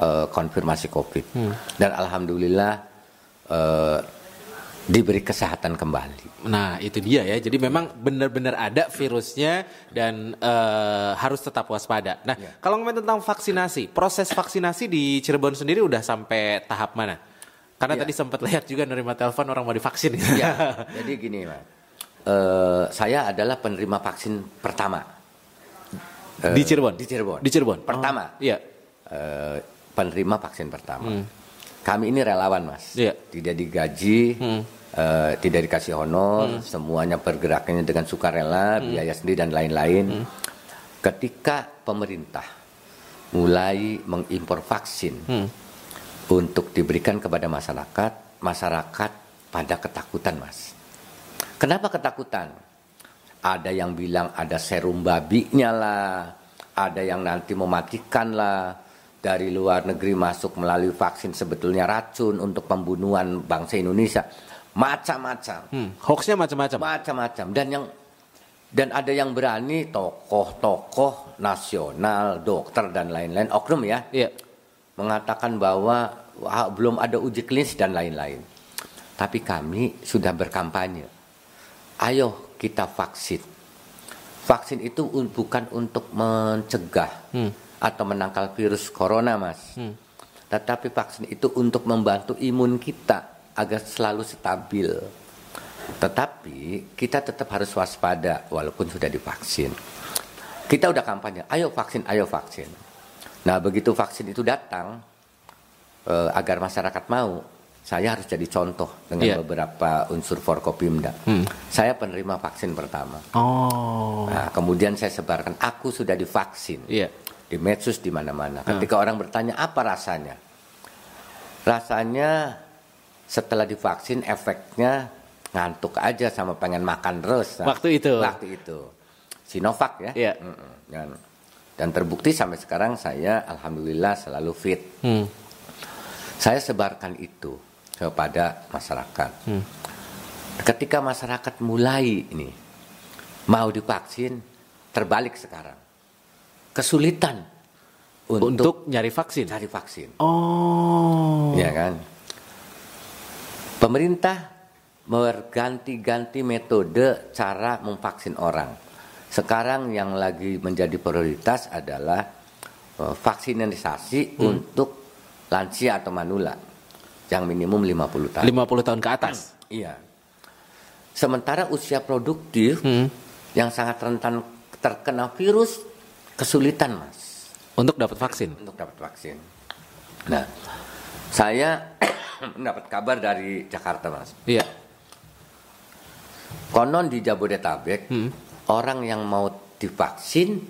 uh, konfirmasi COVID. Hmm. Dan alhamdulillah uh, diberi kesehatan kembali. Nah itu dia ya. Jadi memang benar-benar ada virusnya dan uh, harus tetap waspada. Nah ya. kalau ngomongin tentang vaksinasi, proses vaksinasi di Cirebon sendiri udah sampai tahap mana? Karena ya. tadi sempat lihat juga nerima telepon orang mau divaksin. Ya. (laughs) Jadi gini mas, uh, saya adalah penerima vaksin pertama. Uh, di Cirebon. Di Cirebon. Di Cirebon. Pertama. Oh, iya. Uh, penerima vaksin pertama. Hmm kami ini relawan mas, yeah. tidak digaji, hmm. uh, tidak dikasih honor, hmm. semuanya pergerakannya dengan sukarela, hmm. biaya sendiri dan lain-lain. Hmm. Ketika pemerintah mulai mengimpor vaksin hmm. Untuk diberikan kepada masyarakat, masyarakat pada ketakutan mas. Kenapa ketakutan? Ada yang bilang ada serum babinya lah, ada yang nanti mematikan lah dari luar negeri masuk melalui vaksin sebetulnya racun untuk pembunuhan bangsa Indonesia macam-macam hmm, hoaxnya macam-macam macam-macam dan yang dan ada yang berani tokoh-tokoh nasional dokter dan lain-lain oknum ya yeah. Mengatakan bahwa wah, belum ada uji klinis dan lain-lain tapi kami sudah berkampanye ayo kita vaksin vaksin itu bukan untuk mencegah hmm atau menangkal virus corona, Mas. Hmm. Tetapi vaksin itu untuk membantu imun kita agar selalu stabil. Tetapi kita tetap harus waspada walaupun sudah divaksin. Kita udah kampanye, ayo vaksin, ayo vaksin. Nah, begitu vaksin itu datang eh, agar masyarakat mau, saya harus jadi contoh dengan yeah. beberapa unsur Forkopimda. Hmm. Saya penerima vaksin pertama. Oh. Nah, kemudian saya sebarkan, aku sudah divaksin. Yeah di medsos di mana-mana. Ketika hmm. orang bertanya apa rasanya, rasanya setelah divaksin efeknya ngantuk aja sama pengen makan terus. Nah, waktu itu. Waktu itu. Sinovac ya. Yeah. Dan, dan terbukti sampai sekarang saya alhamdulillah selalu fit. Hmm. Saya sebarkan itu kepada masyarakat. Hmm. Ketika masyarakat mulai ini mau divaksin, terbalik sekarang kesulitan untuk, untuk nyari vaksin. Cari vaksin. Oh. Ya kan. Pemerintah berganti-ganti metode cara memvaksin orang. Sekarang yang lagi menjadi prioritas adalah uh, vaksinisasi hmm. untuk lansia atau manula yang minimum 50 tahun. 50 tahun ke atas. Iya. Sementara usia produktif hmm. yang sangat rentan terkena virus kesulitan, Mas. Untuk dapat vaksin. Untuk dapat vaksin. Nah, saya (coughs) mendapat kabar dari Jakarta, Mas. Iya Konon di Jabodetabek hmm. Orang yang mau divaksin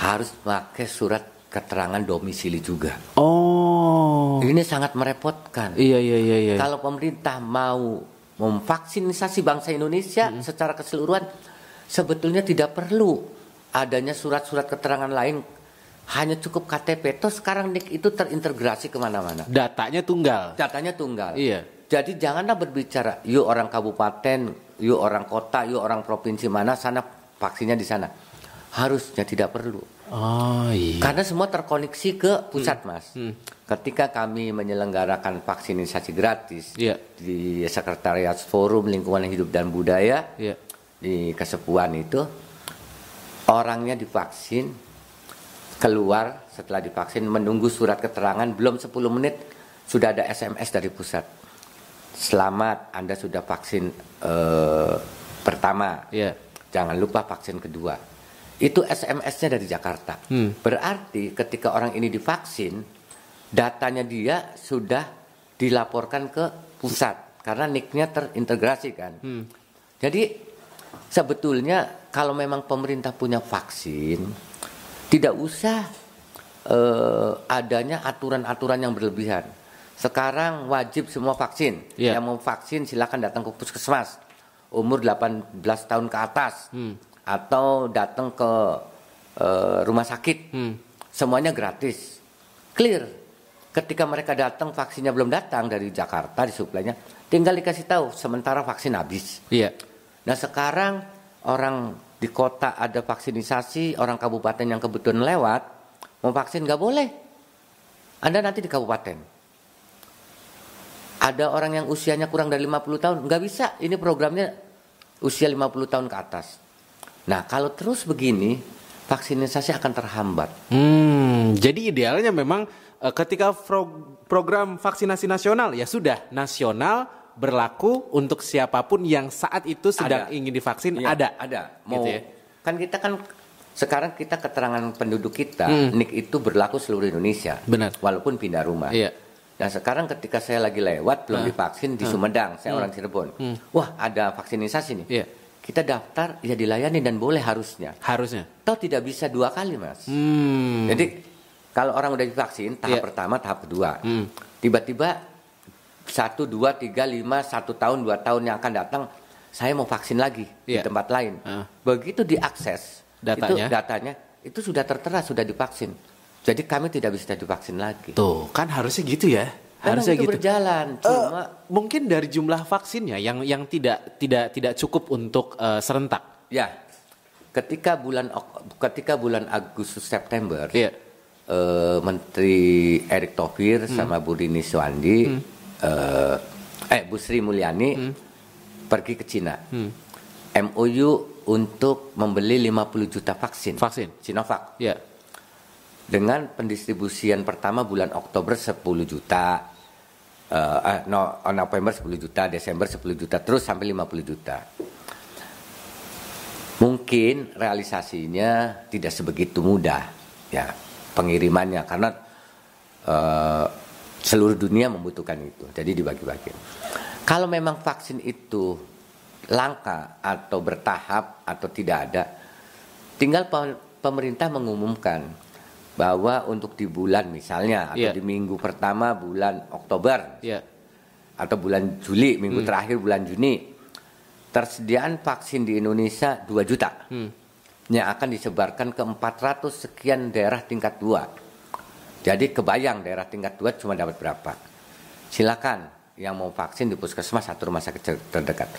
harus pakai surat keterangan domisili juga. Oh. Ini sangat merepotkan. Iya iya iya. iya. Kalau pemerintah mau memvaksinisasi bangsa Indonesia hmm. secara keseluruhan, sebetulnya tidak perlu adanya surat-surat keterangan lain. Hanya cukup KTP. Toh sekarang NIK itu terintegrasi ke mana-mana. Datanya tunggal. Datanya tunggal. Iya. Jadi janganlah berbicara, yuk orang kabupaten, yuk orang kota, yuk orang provinsi mana sana vaksinnya di sana. Harusnya tidak perlu. Oh iya. Karena semua terkoneksi ke pusat, hmm. Mas. Hmm. Ketika kami menyelenggarakan vaksinisasi gratis yeah. di Sekretariat Forum Lingkungan Hidup dan Budaya yeah. di Kesepuan itu, orangnya divaksin, keluar setelah divaksin menunggu surat keterangan belum 10 menit sudah ada SMS dari pusat selamat Anda sudah vaksin uh, pertama. Yeah. Jangan lupa vaksin kedua. Itu SMS-nya dari Jakarta. Hmm. Berarti ketika orang ini divaksin, datanya dia sudah dilaporkan ke pusat karena nicknya terintegrasi kan. Hmm. Jadi sebetulnya kalau memang pemerintah punya vaksin, tidak usah uh, adanya aturan-aturan yang berlebihan sekarang wajib semua vaksin. Yeah. Yang mau vaksin silakan datang ke puskesmas. Umur 18 tahun ke atas. Hmm. Atau datang ke uh, rumah sakit. Hmm. Semuanya gratis. Clear. Ketika mereka datang vaksinnya belum datang dari Jakarta disuplainya, tinggal dikasih tahu sementara vaksin habis. Iya. Nah, sekarang orang di kota ada vaksinisasi, orang kabupaten yang kebetulan lewat mau vaksin nggak boleh. Anda nanti di kabupaten ada orang yang usianya kurang dari 50 tahun, nggak bisa. Ini programnya usia 50 tahun ke atas. Nah, kalau terus begini, vaksinisasi akan terhambat. Hmm, jadi idealnya memang uh, ketika pro program vaksinasi nasional ya sudah nasional berlaku untuk siapa pun yang saat itu sedang ada. ingin divaksin ya, ada. Ada. Mau gitu ya? kan kita kan sekarang kita keterangan penduduk kita hmm. NIK itu berlaku seluruh Indonesia. Benar. Walaupun pindah rumah. Iya. Dan sekarang ketika saya lagi lewat belum uh, divaksin di uh, Sumedang, saya uh, orang Cirebon. Uh, Wah, ada vaksinisasi nih. Yeah. Kita daftar ya dilayani dan boleh harusnya. Harusnya. Toh tidak bisa dua kali, Mas. Hmm. Jadi kalau orang udah divaksin tahap yeah. pertama, tahap kedua. Hmm. Tiba-tiba satu, dua, tiga, lima, satu tahun, dua tahun yang akan datang, saya mau vaksin lagi yeah. di iya. tempat lain. Uh. Begitu diakses datanya, itu datanya itu sudah tertera, sudah divaksin. Jadi kami tidak bisa divaksin lagi. Tuh, kan harusnya gitu ya. Harusnya itu gitu. berjalan. Eh, Cuma uh, mungkin dari jumlah vaksinnya yang yang tidak tidak tidak cukup untuk uh, serentak. Ya. Ketika bulan ketika bulan Agustus September, yeah. uh, Menteri Erick Thohir hmm. sama Bu Rini Suwandi hmm. uh, eh Bu Sri Mulyani hmm. pergi ke Cina. Hmm. MOU untuk membeli 50 juta vaksin. Vaksin Sinovac. Ya dengan pendistribusian pertama bulan Oktober 10 juta, uh, no, November 10 juta, Desember 10 juta, terus sampai 50 juta. Mungkin realisasinya tidak sebegitu mudah, ya pengirimannya karena uh, seluruh dunia membutuhkan itu, jadi dibagi-bagi. Kalau memang vaksin itu langka atau bertahap atau tidak ada, tinggal pemerintah mengumumkan bahwa untuk di bulan misalnya atau yeah. di minggu pertama bulan Oktober yeah. atau bulan Juli minggu hmm. terakhir bulan Juni tersediaan vaksin di Indonesia 2 juta hmm. yang akan disebarkan ke 400 sekian daerah tingkat 2 jadi kebayang daerah tingkat 2 cuma dapat berapa silakan yang mau vaksin di puskesmas atau rumah sakit terdekat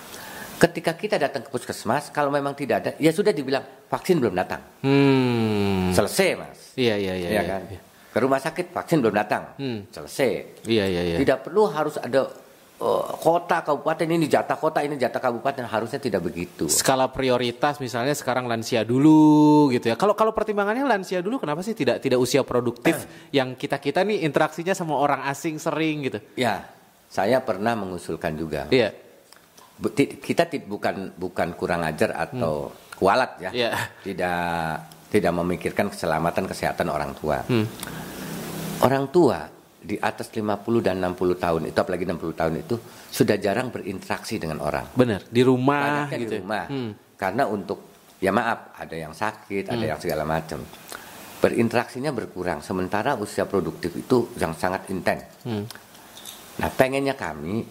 Ketika kita datang ke puskesmas, kalau memang tidak ada, ya sudah dibilang vaksin belum datang. Hmm. Selesai, mas. Iya iya iya. Ya, kan? Iya. Ke rumah sakit vaksin belum datang. Hmm. Selesai. Iya iya iya. Tidak perlu harus ada eh, kota kabupaten ini jatah kota ini jatah kabupaten harusnya tidak begitu. Skala prioritas misalnya sekarang lansia dulu gitu ya. Kalau kalau pertimbangannya lansia dulu kenapa sih tidak tidak usia produktif yang kita-kita nih interaksinya sama orang asing sering gitu. Ya, saya pernah mengusulkan juga. Iya. Kita bukan bukan kurang ajar atau kualat ya. Iya. Tidak tidak memikirkan keselamatan kesehatan orang tua. Hmm. Orang tua di atas 50 dan 60 tahun itu apalagi 60 tahun itu sudah jarang berinteraksi dengan orang. Bener, di rumah Banyaknya gitu. di ya. rumah. Hmm. Karena untuk ya maaf, ada yang sakit, ada yang segala macam. Berinteraksinya berkurang sementara usia produktif itu yang sangat intens. Hmm. Nah, pengennya kami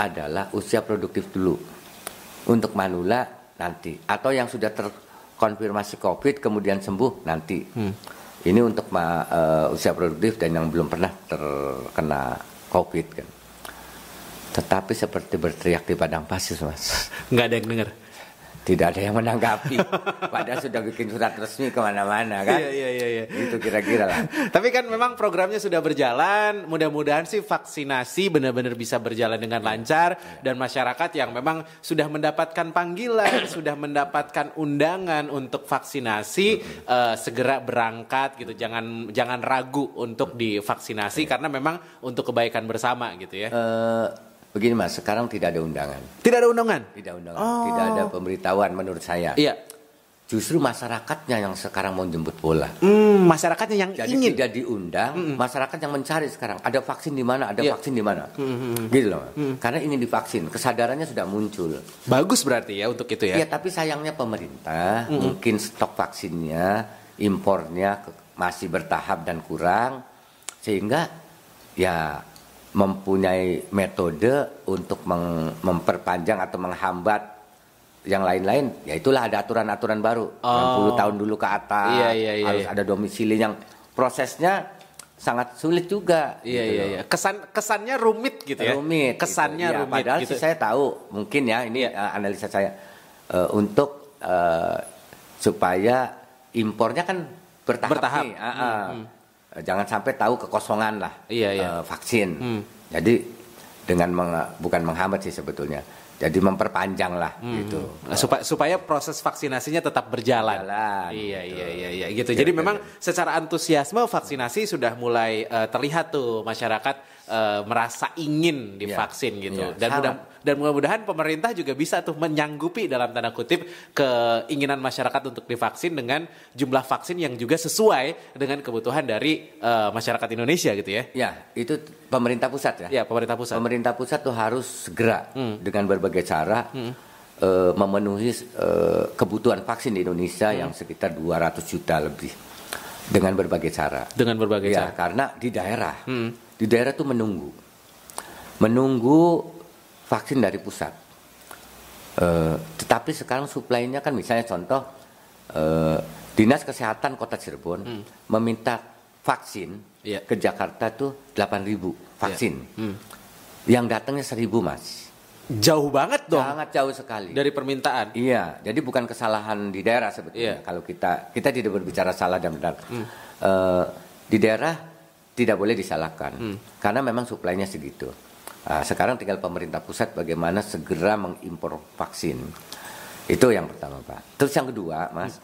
adalah usia produktif dulu. Untuk manula nanti atau yang sudah terkonfirmasi Covid kemudian sembuh nanti. Hmm. Ini untuk ma- eh, usia produktif dan yang belum pernah terkena Covid kan. Tetapi seperti berteriak di padang pasir, Mas. Nggak ada yang denger. Tidak ada yang menanggapi. (laughs) Padahal sudah bikin surat resmi ke mana-mana kan. Iya, iya, iya, iya. Itu kira-kira lah. (laughs) Tapi kan memang programnya sudah berjalan. Mudah-mudahan sih vaksinasi benar-benar bisa berjalan dengan lancar dan masyarakat yang memang sudah mendapatkan panggilan, (clears throat) sudah mendapatkan undangan untuk vaksinasi eh, segera berangkat gitu. Jangan jangan ragu untuk divaksinasi karena memang untuk kebaikan bersama gitu ya. Eh, begini Mas, sekarang tidak ada undangan. Tidak ada undangan. Tidak undangan, Oh. tidak ada pemberitahuan menurut saya. Iya. Justru masyarakatnya yang sekarang mau jemput bola. Hmm, masyarakatnya yang Jadi ingin. tidak diundang, masyarakat yang mencari sekarang ada vaksin di mana, ada Iya. vaksin di mana, gitu loh. Karena ingin divaksin, kesadarannya sudah muncul. Bagus berarti ya untuk itu ya. Iya, tapi sayangnya pemerintah mungkin stok vaksinnya, impornya masih bertahap dan kurang, sehingga ya mempunyai metode untuk memperpanjang atau menghambat yang lain-lain. Ya itulah ada aturan-aturan baru, Oh. 60 tahun dulu ke atas, Iya, iya, iya, harus iya. ada domisili yang prosesnya sangat sulit juga. Iya gitu iya iya. Kesan kesannya rumit gitu ya. rumit Kesannya gitu. Ya, rumit padahal gitu. sih saya tahu mungkin ya ini Iya. eh, analisa saya eh, untuk eh, supaya impornya kan bertahap, Bertahap. nih. Ah, ah. Eh, jangan sampai tahu kekosongan lah Iya, iya. eh, vaksin Hmm. jadi dengan meng- bukan menghambat sih sebetulnya jadi memperpanjang lah gitu Nah, supaya supaya proses vaksinasinya tetap berjalan. Jalan, Iya gitu. iya iya iya gitu. Jadi memang secara antusiasme vaksinasi sudah mulai eh, terlihat tuh masyarakat eh, merasa ingin divaksin gitu. iya, Dan sangat. mudah dan mudah-mudahan pemerintah juga bisa tuh menyanggupi dalam tanda kutip keinginan masyarakat untuk divaksin dengan jumlah vaksin yang juga sesuai dengan kebutuhan dari eh, masyarakat Indonesia gitu ya. ya itu pemerintah pusat ya Ya, pemerintah pusat. Pemerintah pusat tuh harus segera Hmm. dengan berbagai cara eh, memenuhi eh, kebutuhan vaksin di Indonesia Hmm. yang sekitar 200 juta lebih dengan berbagai cara. Dengan berbagai Ya, cara. karena di daerah, Hmm. di daerah tuh menunggu, menunggu vaksin dari pusat. Eh, tetapi sekarang suplainya kan misalnya contoh eh, dinas kesehatan kota Cirebon meminta vaksin Hmm. Iya. ke Jakarta tuh 8.000 vaksin, Hmm. yang datangnya 1.000 mas, Jauh banget dong sangat jauh sekali. dari permintaan. Iya, jadi bukan kesalahan di daerah sebetulnya. Iya. Kalau kita kita tidak berbicara salah dan benar. Eh, di daerah tidak boleh disalahkan karena memang suplainya segitu. Ah, sekarang tinggal pemerintah pusat bagaimana segera mengimpor vaksin. Itu yang pertama, Pak. Terus yang kedua, Mas,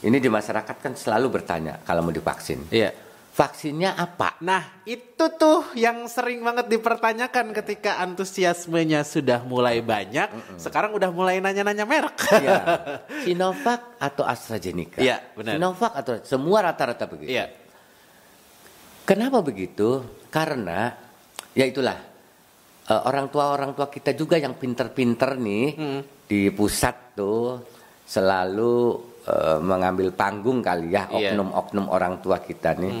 ini di masyarakat kan selalu bertanya kalau mau divaksin. Iya. Vaksinnya apa? Nah, itu tuh yang sering banget dipertanyakan ketika antusiasmenya sudah mulai banyak. Sekarang udah mulai nanya-nanya merek. Iya. (laughs) Sinovac atau AstraZeneca? Iya, benar. Sinovac atau semua rata-rata begitu. Iya. Kenapa begitu? Karena ya itulah eh, orang tua orang tua kita juga yang pinter-pinter nih Hmm. di pusat tuh selalu eh, mengambil panggung kali ya Iya. oknum-oknum orang tua kita nih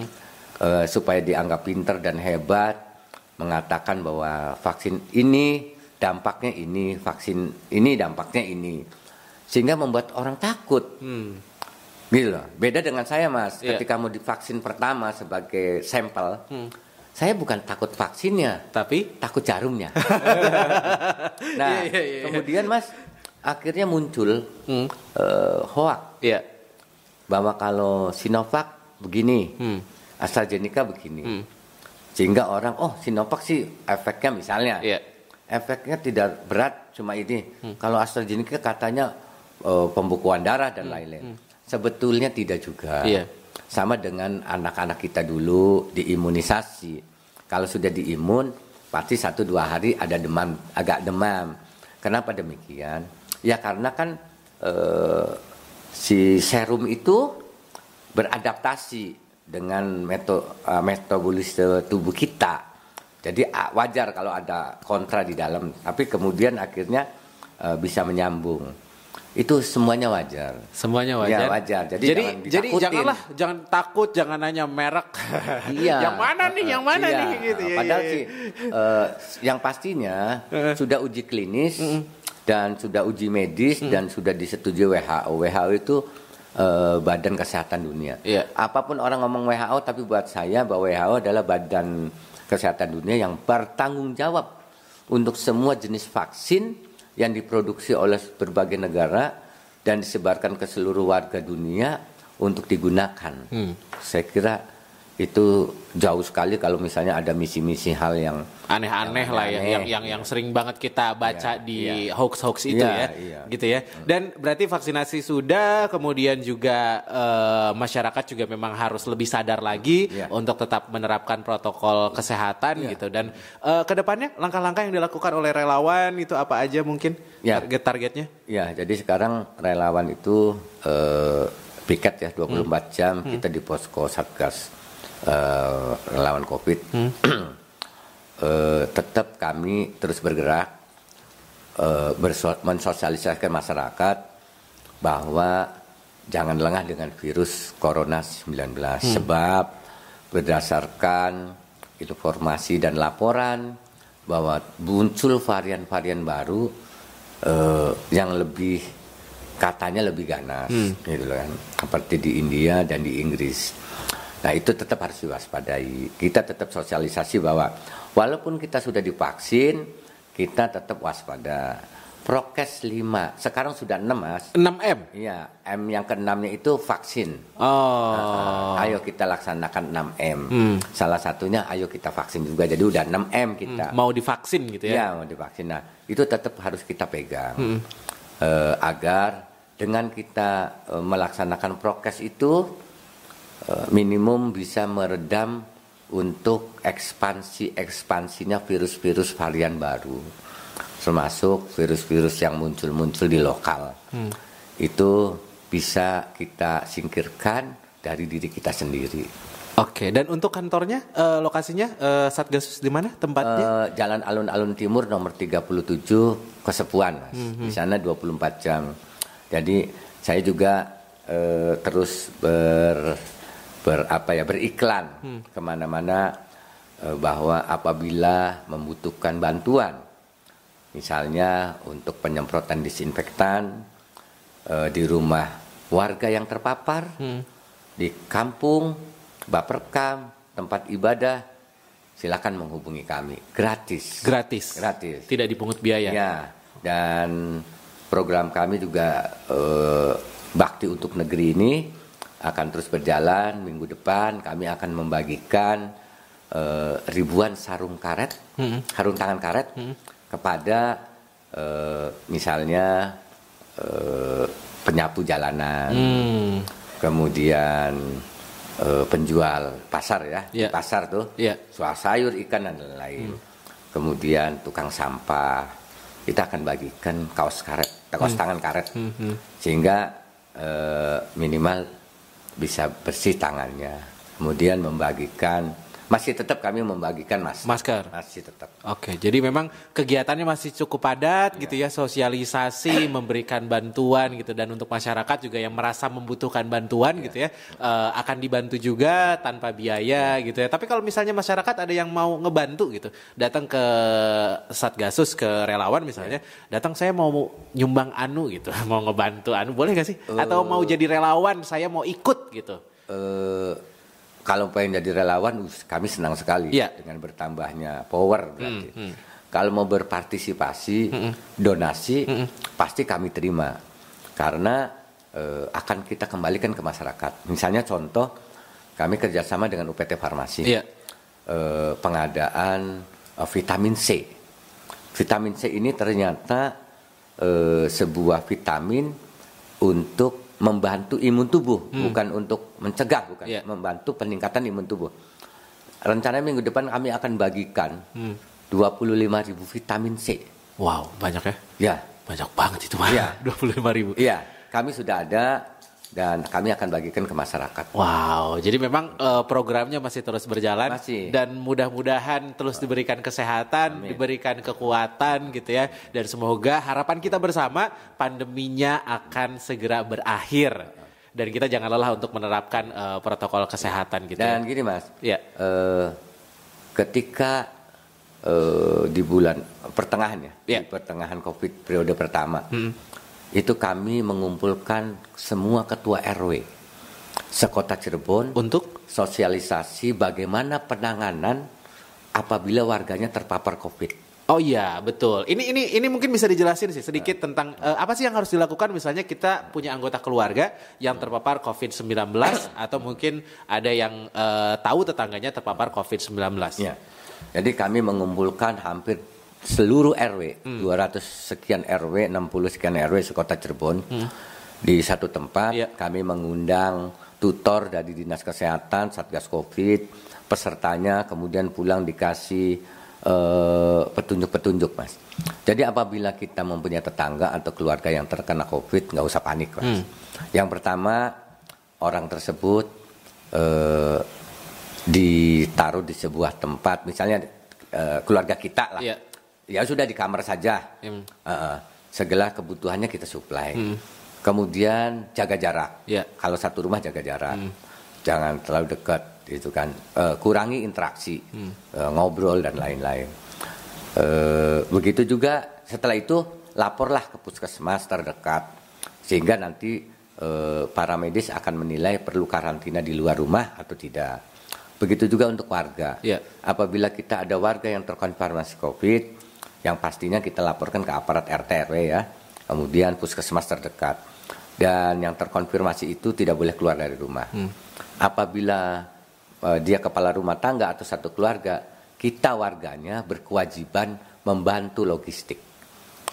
eh, supaya dianggap pinter dan hebat mengatakan bahwa vaksin ini dampaknya ini vaksin ini dampaknya ini sehingga membuat orang takut Hmm. Gitu loh. Beda dengan saya mas, Iya. ketika mau divaksin pertama sebagai sampel, saya bukan takut vaksinnya, Tapi takut jarumnya. (laughs) nah, Iya, iya, iya. kemudian mas, akhirnya muncul Hmm. eh, hoax Iya. bahwa kalau Sinovac begini, Hmm. AstraZeneca begini. Hmm. Sehingga orang, oh Sinovac sih efeknya misalnya, Iya. efeknya tidak berat cuma ini. Kalau AstraZeneca katanya eh, pembukuan darah dan lain-lain. Sebetulnya tidak juga. Iya. Sama dengan anak-anak kita dulu diimunisasi. Kalau sudah diimun, pasti satu dua hari ada demam, agak demam. Kenapa demikian? Ya karena kan eh, si serum itu beradaptasi dengan meto, eh, metabolisme tubuh kita. Jadi wajar kalau ada kontra di dalam, tapi kemudian akhirnya eh, bisa menyambung. Itu semuanya wajar. Semuanya wajar. Ya, wajar. Jadi jadi, jangan jadi janganlah jangan takut, jangan nanya merek. Iya. (laughs) yang mana nih? Yang mana Iya. nih gitu ya. Padahal Iya, sih eh, yang pastinya sudah uji klinis dan sudah uji medis dan sudah disetujui WHO. WHO itu eh, Badan Kesehatan Dunia. Iya. Apa pun orang ngomong WHO, tapi buat saya bahwa WHO adalah Badan Kesehatan Dunia yang bertanggung jawab untuk semua jenis vaksin yang diproduksi oleh berbagai negara dan disebarkan ke seluruh warga dunia untuk digunakan. Saya kira itu jauh sekali kalau misalnya ada misi-misi hal yang aneh-aneh Yang lah ya aneh, yang yang yang sering banget kita baca Iya, di iya. hoax-hoax itu Iya, ya iya. gitu ya dan berarti vaksinasi sudah kemudian juga eh, masyarakat juga memang harus lebih sadar lagi Iya. untuk tetap menerapkan protokol kesehatan Iya. gitu dan eh, ke depannya langkah-langkah yang dilakukan oleh relawan itu apa aja mungkin Ya. target-targetnya Ya, jadi sekarang relawan itu eh, piket ya 24 jam kita di posko Satgas relawan Covid. (clears throat) Eh, tetap kami terus bergerak berso- mensosialisasikan masyarakat bahwa jangan lengah dengan virus corona 19 sebab berdasarkan informasi dan laporan bahwa muncul varian-varian baru eh, yang lebih katanya lebih ganas gitu loh kan seperti di India dan di Inggris. Nah, itu tetap harus diwaspadai. Kita tetap sosialisasi bahwa walaupun kita sudah divaksin, kita tetap waspada. Prokes 5, sekarang sudah 6 Mas. 6M Iya, M yang keenamnya itu vaksin. oh Ayo kita laksanakan 6M. Hmm. Salah satunya ayo kita vaksin juga. Jadi udah 6M kita. mau divaksin gitu ya Iya, mau divaksin. Nah, itu tetap harus kita pegang. Hmm. Eh, agar dengan kita eh, melaksanakan prokes itu minimum bisa meredam untuk ekspansi-ekspansinya virus-virus varian baru. Termasuk virus-virus yang muncul-muncul di lokal. Hmm. Itu bisa kita singkirkan dari diri kita sendiri. Oke, dan untuk kantornya, eh, lokasinya eh, Satgasus di mana tempatnya? Eh, Jalan Alun-Alun Timur nomor 37 Kesepuan, Mas. Mhm. Di sana 24 jam. Jadi saya juga eh, terus ber, ber apa ya beriklan Hmm. ke mana-mana eh, bahwa apabila membutuhkan bantuan, misalnya untuk penyemprotan disinfektan eh, di rumah warga yang terpapar, Hmm. di kampung, baperkam, tempat ibadah, silakan menghubungi kami gratis. Gratis. Gratis. Tidak dipungut biaya. Ya, dan program kami juga eh, bakti untuk negeri ini akan terus berjalan minggu depan. Kami akan membagikan eh, ribuan sarung karet, Hmm. sarung tangan karet kepada eh, misalnya eh, penyapu jalanan, Hmm. kemudian eh, penjual pasar ya, di pasar tuh, Iya. soal sayur, ikan dan lain-lain. Kemudian tukang sampah, kita akan bagikan kaos karet, kaos tangan karet, Hmm. sehingga eh, minimal bisa bersih tangannya. Kemudian membagikan, masih tetap kami membagikan mas, Masker. masih tetap. Oke, jadi memang kegiatannya masih cukup padat gitu ya, sosialisasi, (coughs) memberikan bantuan gitu dan untuk masyarakat juga yang merasa membutuhkan bantuan gitu ya, eh, akan dibantu juga tanpa biaya gitu ya. Tapi kalau misalnya masyarakat ada yang mau ngebantu gitu, datang ke Satgasus ke relawan misalnya, datang saya mau nyumbang anu gitu, (laughs) mau ngebantu anu, boleh gak sih? Atau mau jadi relawan, saya mau ikut gitu. eh kalau pengen jadi relawan, kami senang sekali Iya. dengan bertambahnya power berarti. Kalau mau berpartisipasi, donasi, pasti kami terima karena eh, akan kita kembalikan ke masyarakat. Misalnya contoh, kami kerjasama dengan UPT Farmasi. Iya. eh, pengadaan eh, vitamin C. Vitamin C ini ternyata eh, sebuah vitamin untuk membantu imun tubuh, bukan untuk mencegah, bukan Iya. membantu peningkatan imun tubuh. Rencana minggu depan kami akan bagikan Hmm. 25.000 vitamin C. Wow, banyak ya? Ya, Banyak banget itu mah. Iya. 25 ribu. iya, kami sudah ada dan kami akan bagikan ke masyarakat. Wow, jadi memang eh, programnya masih terus berjalan Masih. dan mudah-mudahan terus diberikan kesehatan, diberikan kekuatan gitu ya dan semoga harapan kita bersama pandeminya akan segera berakhir dan kita jangan lelah untuk menerapkan eh, protokol kesehatan gitu. Dan ya. gini mas, Iya. eh, ketika eh, di bulan pertengahan ya, Iya. di pertengahan COVID periode pertama, itu kami mengumpulkan semua ketua RW sekota Cirebon Untuk sosialisasi bagaimana penanganan apabila warganya terpapar COVID. Oh iya betul. Ini ini ini mungkin bisa dijelasin sih sedikit tentang eh, apa sih yang harus dilakukan misalnya kita punya anggota keluarga yang terpapar COVID-19 atau mungkin ada yang eh, tahu tetangganya terpapar COVID-19. Ya. Jadi kami mengumpulkan hampir seluruh RW, 200 sekian RW, 60 sekian RW sekota Cirebon di satu tempat. Iya. Kami mengundang tutor dari Dinas Kesehatan, Satgas Covid, pesertanya kemudian pulang dikasih eh, petunjuk-petunjuk, Mas. Jadi apabila kita mempunyai tetangga atau keluarga yang terkena Covid, nggak usah panik, Mas. Yang pertama orang tersebut eh, ditaruh di sebuah tempat, misalnya eh, keluarga kita lah. Iya. Ya sudah di kamar saja. Hmm. Heeh. segala kebutuhannya kita suplai. Kemudian jaga jarak. Iya. Kalau satu rumah jaga jarak. Jangan terlalu dekat gitu kan. Eh, kurangi interaksi, eh, ngobrol dan lain-lain. Eh, begitu juga setelah itu laporlah ke puskesmas terdekat sehingga nanti eh, para medis akan menilai perlu karantina di luar rumah atau tidak. Begitu juga untuk warga. Iya. Apabila kita ada warga yang terkonfirmasi COVID, yang pastinya kita laporkan ke aparat RT RW ya, kemudian puskesmas terdekat. Dan yang terkonfirmasi itu tidak boleh keluar dari rumah. Apabila eh, dia kepala rumah tangga atau satu keluarga, kita warganya berkewajiban membantu logistik.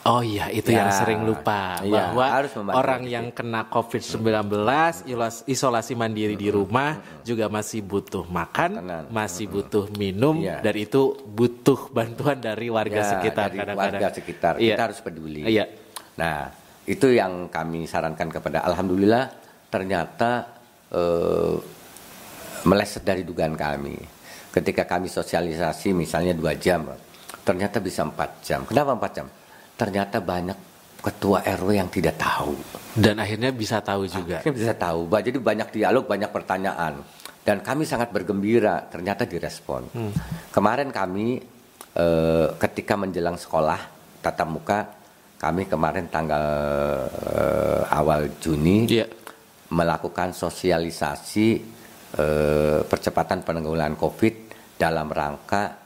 Oh iya, itu Ya. yang sering lupa Iya, bahwa harus orang yang kena COVID-19 ilas- isolasi mandiri di rumah juga masih butuh makan, Makanan. masih butuh minum Iya. dan itu butuh (laughs) bantuan dari warga Ya, sekitar dari kadang-kadang. warga sekitar Iya. kita harus peduli. Iya. Nah, itu yang kami sarankan kepada Alhamdulillah ternyata eh, meleset dari dugaan kami. Ketika kami sosialisasi misalnya dua jam, ternyata bisa empat jam. Kenapa empat jam? Ternyata banyak ketua RW yang tidak tahu. Dan akhirnya bisa tahu juga. Akhirnya bisa tahu. Jadi banyak dialog, banyak pertanyaan. Dan kami sangat bergembira ternyata direspon. Kemarin kami eh, ketika menjelang sekolah tatap muka, kami kemarin tanggal eh, awal Juni Iya. melakukan sosialisasi eh, percepatan penanggulangan COVID dalam rangka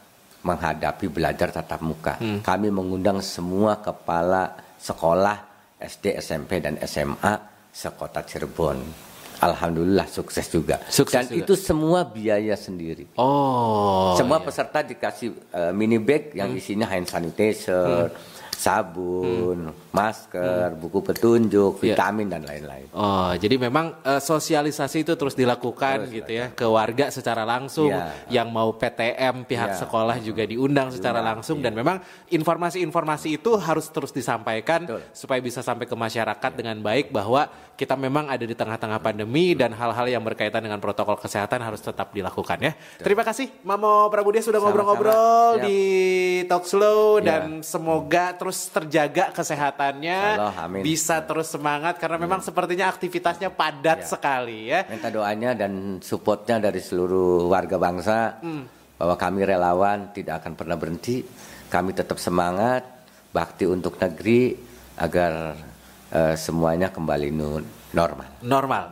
menghadapi belajar tatap muka. Kami mengundang semua kepala sekolah SD, SMP, dan SMA sekota Cirebon. Alhamdulillah sukses juga. Sukses dan juga. itu semua biaya sendiri. Oh. semua iya. peserta dikasih eh, mini bag yang isinya hand sanitizer, sabun, masker, buku petunjuk, Iya. vitamin dan lain-lain. Oh, jadi memang eh, sosialisasi itu terus dilakukan Terus gitu ya ke warga secara langsung. Iya. Yang mau PTM pihak Iya. sekolah juga diundang secara langsung iya. dan memang informasi-informasi itu harus terus disampaikan Betul. supaya bisa sampai ke masyarakat dengan baik bahwa kita memang ada di tengah-tengah pandemi dan hal-hal yang berkaitan dengan protokol kesehatan harus tetap dilakukan ya. Terima kasih Mamo Prabudia sudah ngobrol-ngobrol di Talk Slow Iya. dan semoga terus terjaga kesehatannya, Insyaallah, amin. bisa terus semangat karena memang sepertinya aktivitasnya padat Ya. sekali ya. Minta doanya dan supportnya dari seluruh warga bangsa Hmm. bahwa kami relawan tidak akan pernah berhenti. Kami tetap semangat bakti untuk negeri agar eh, semuanya kembali normal. Normal.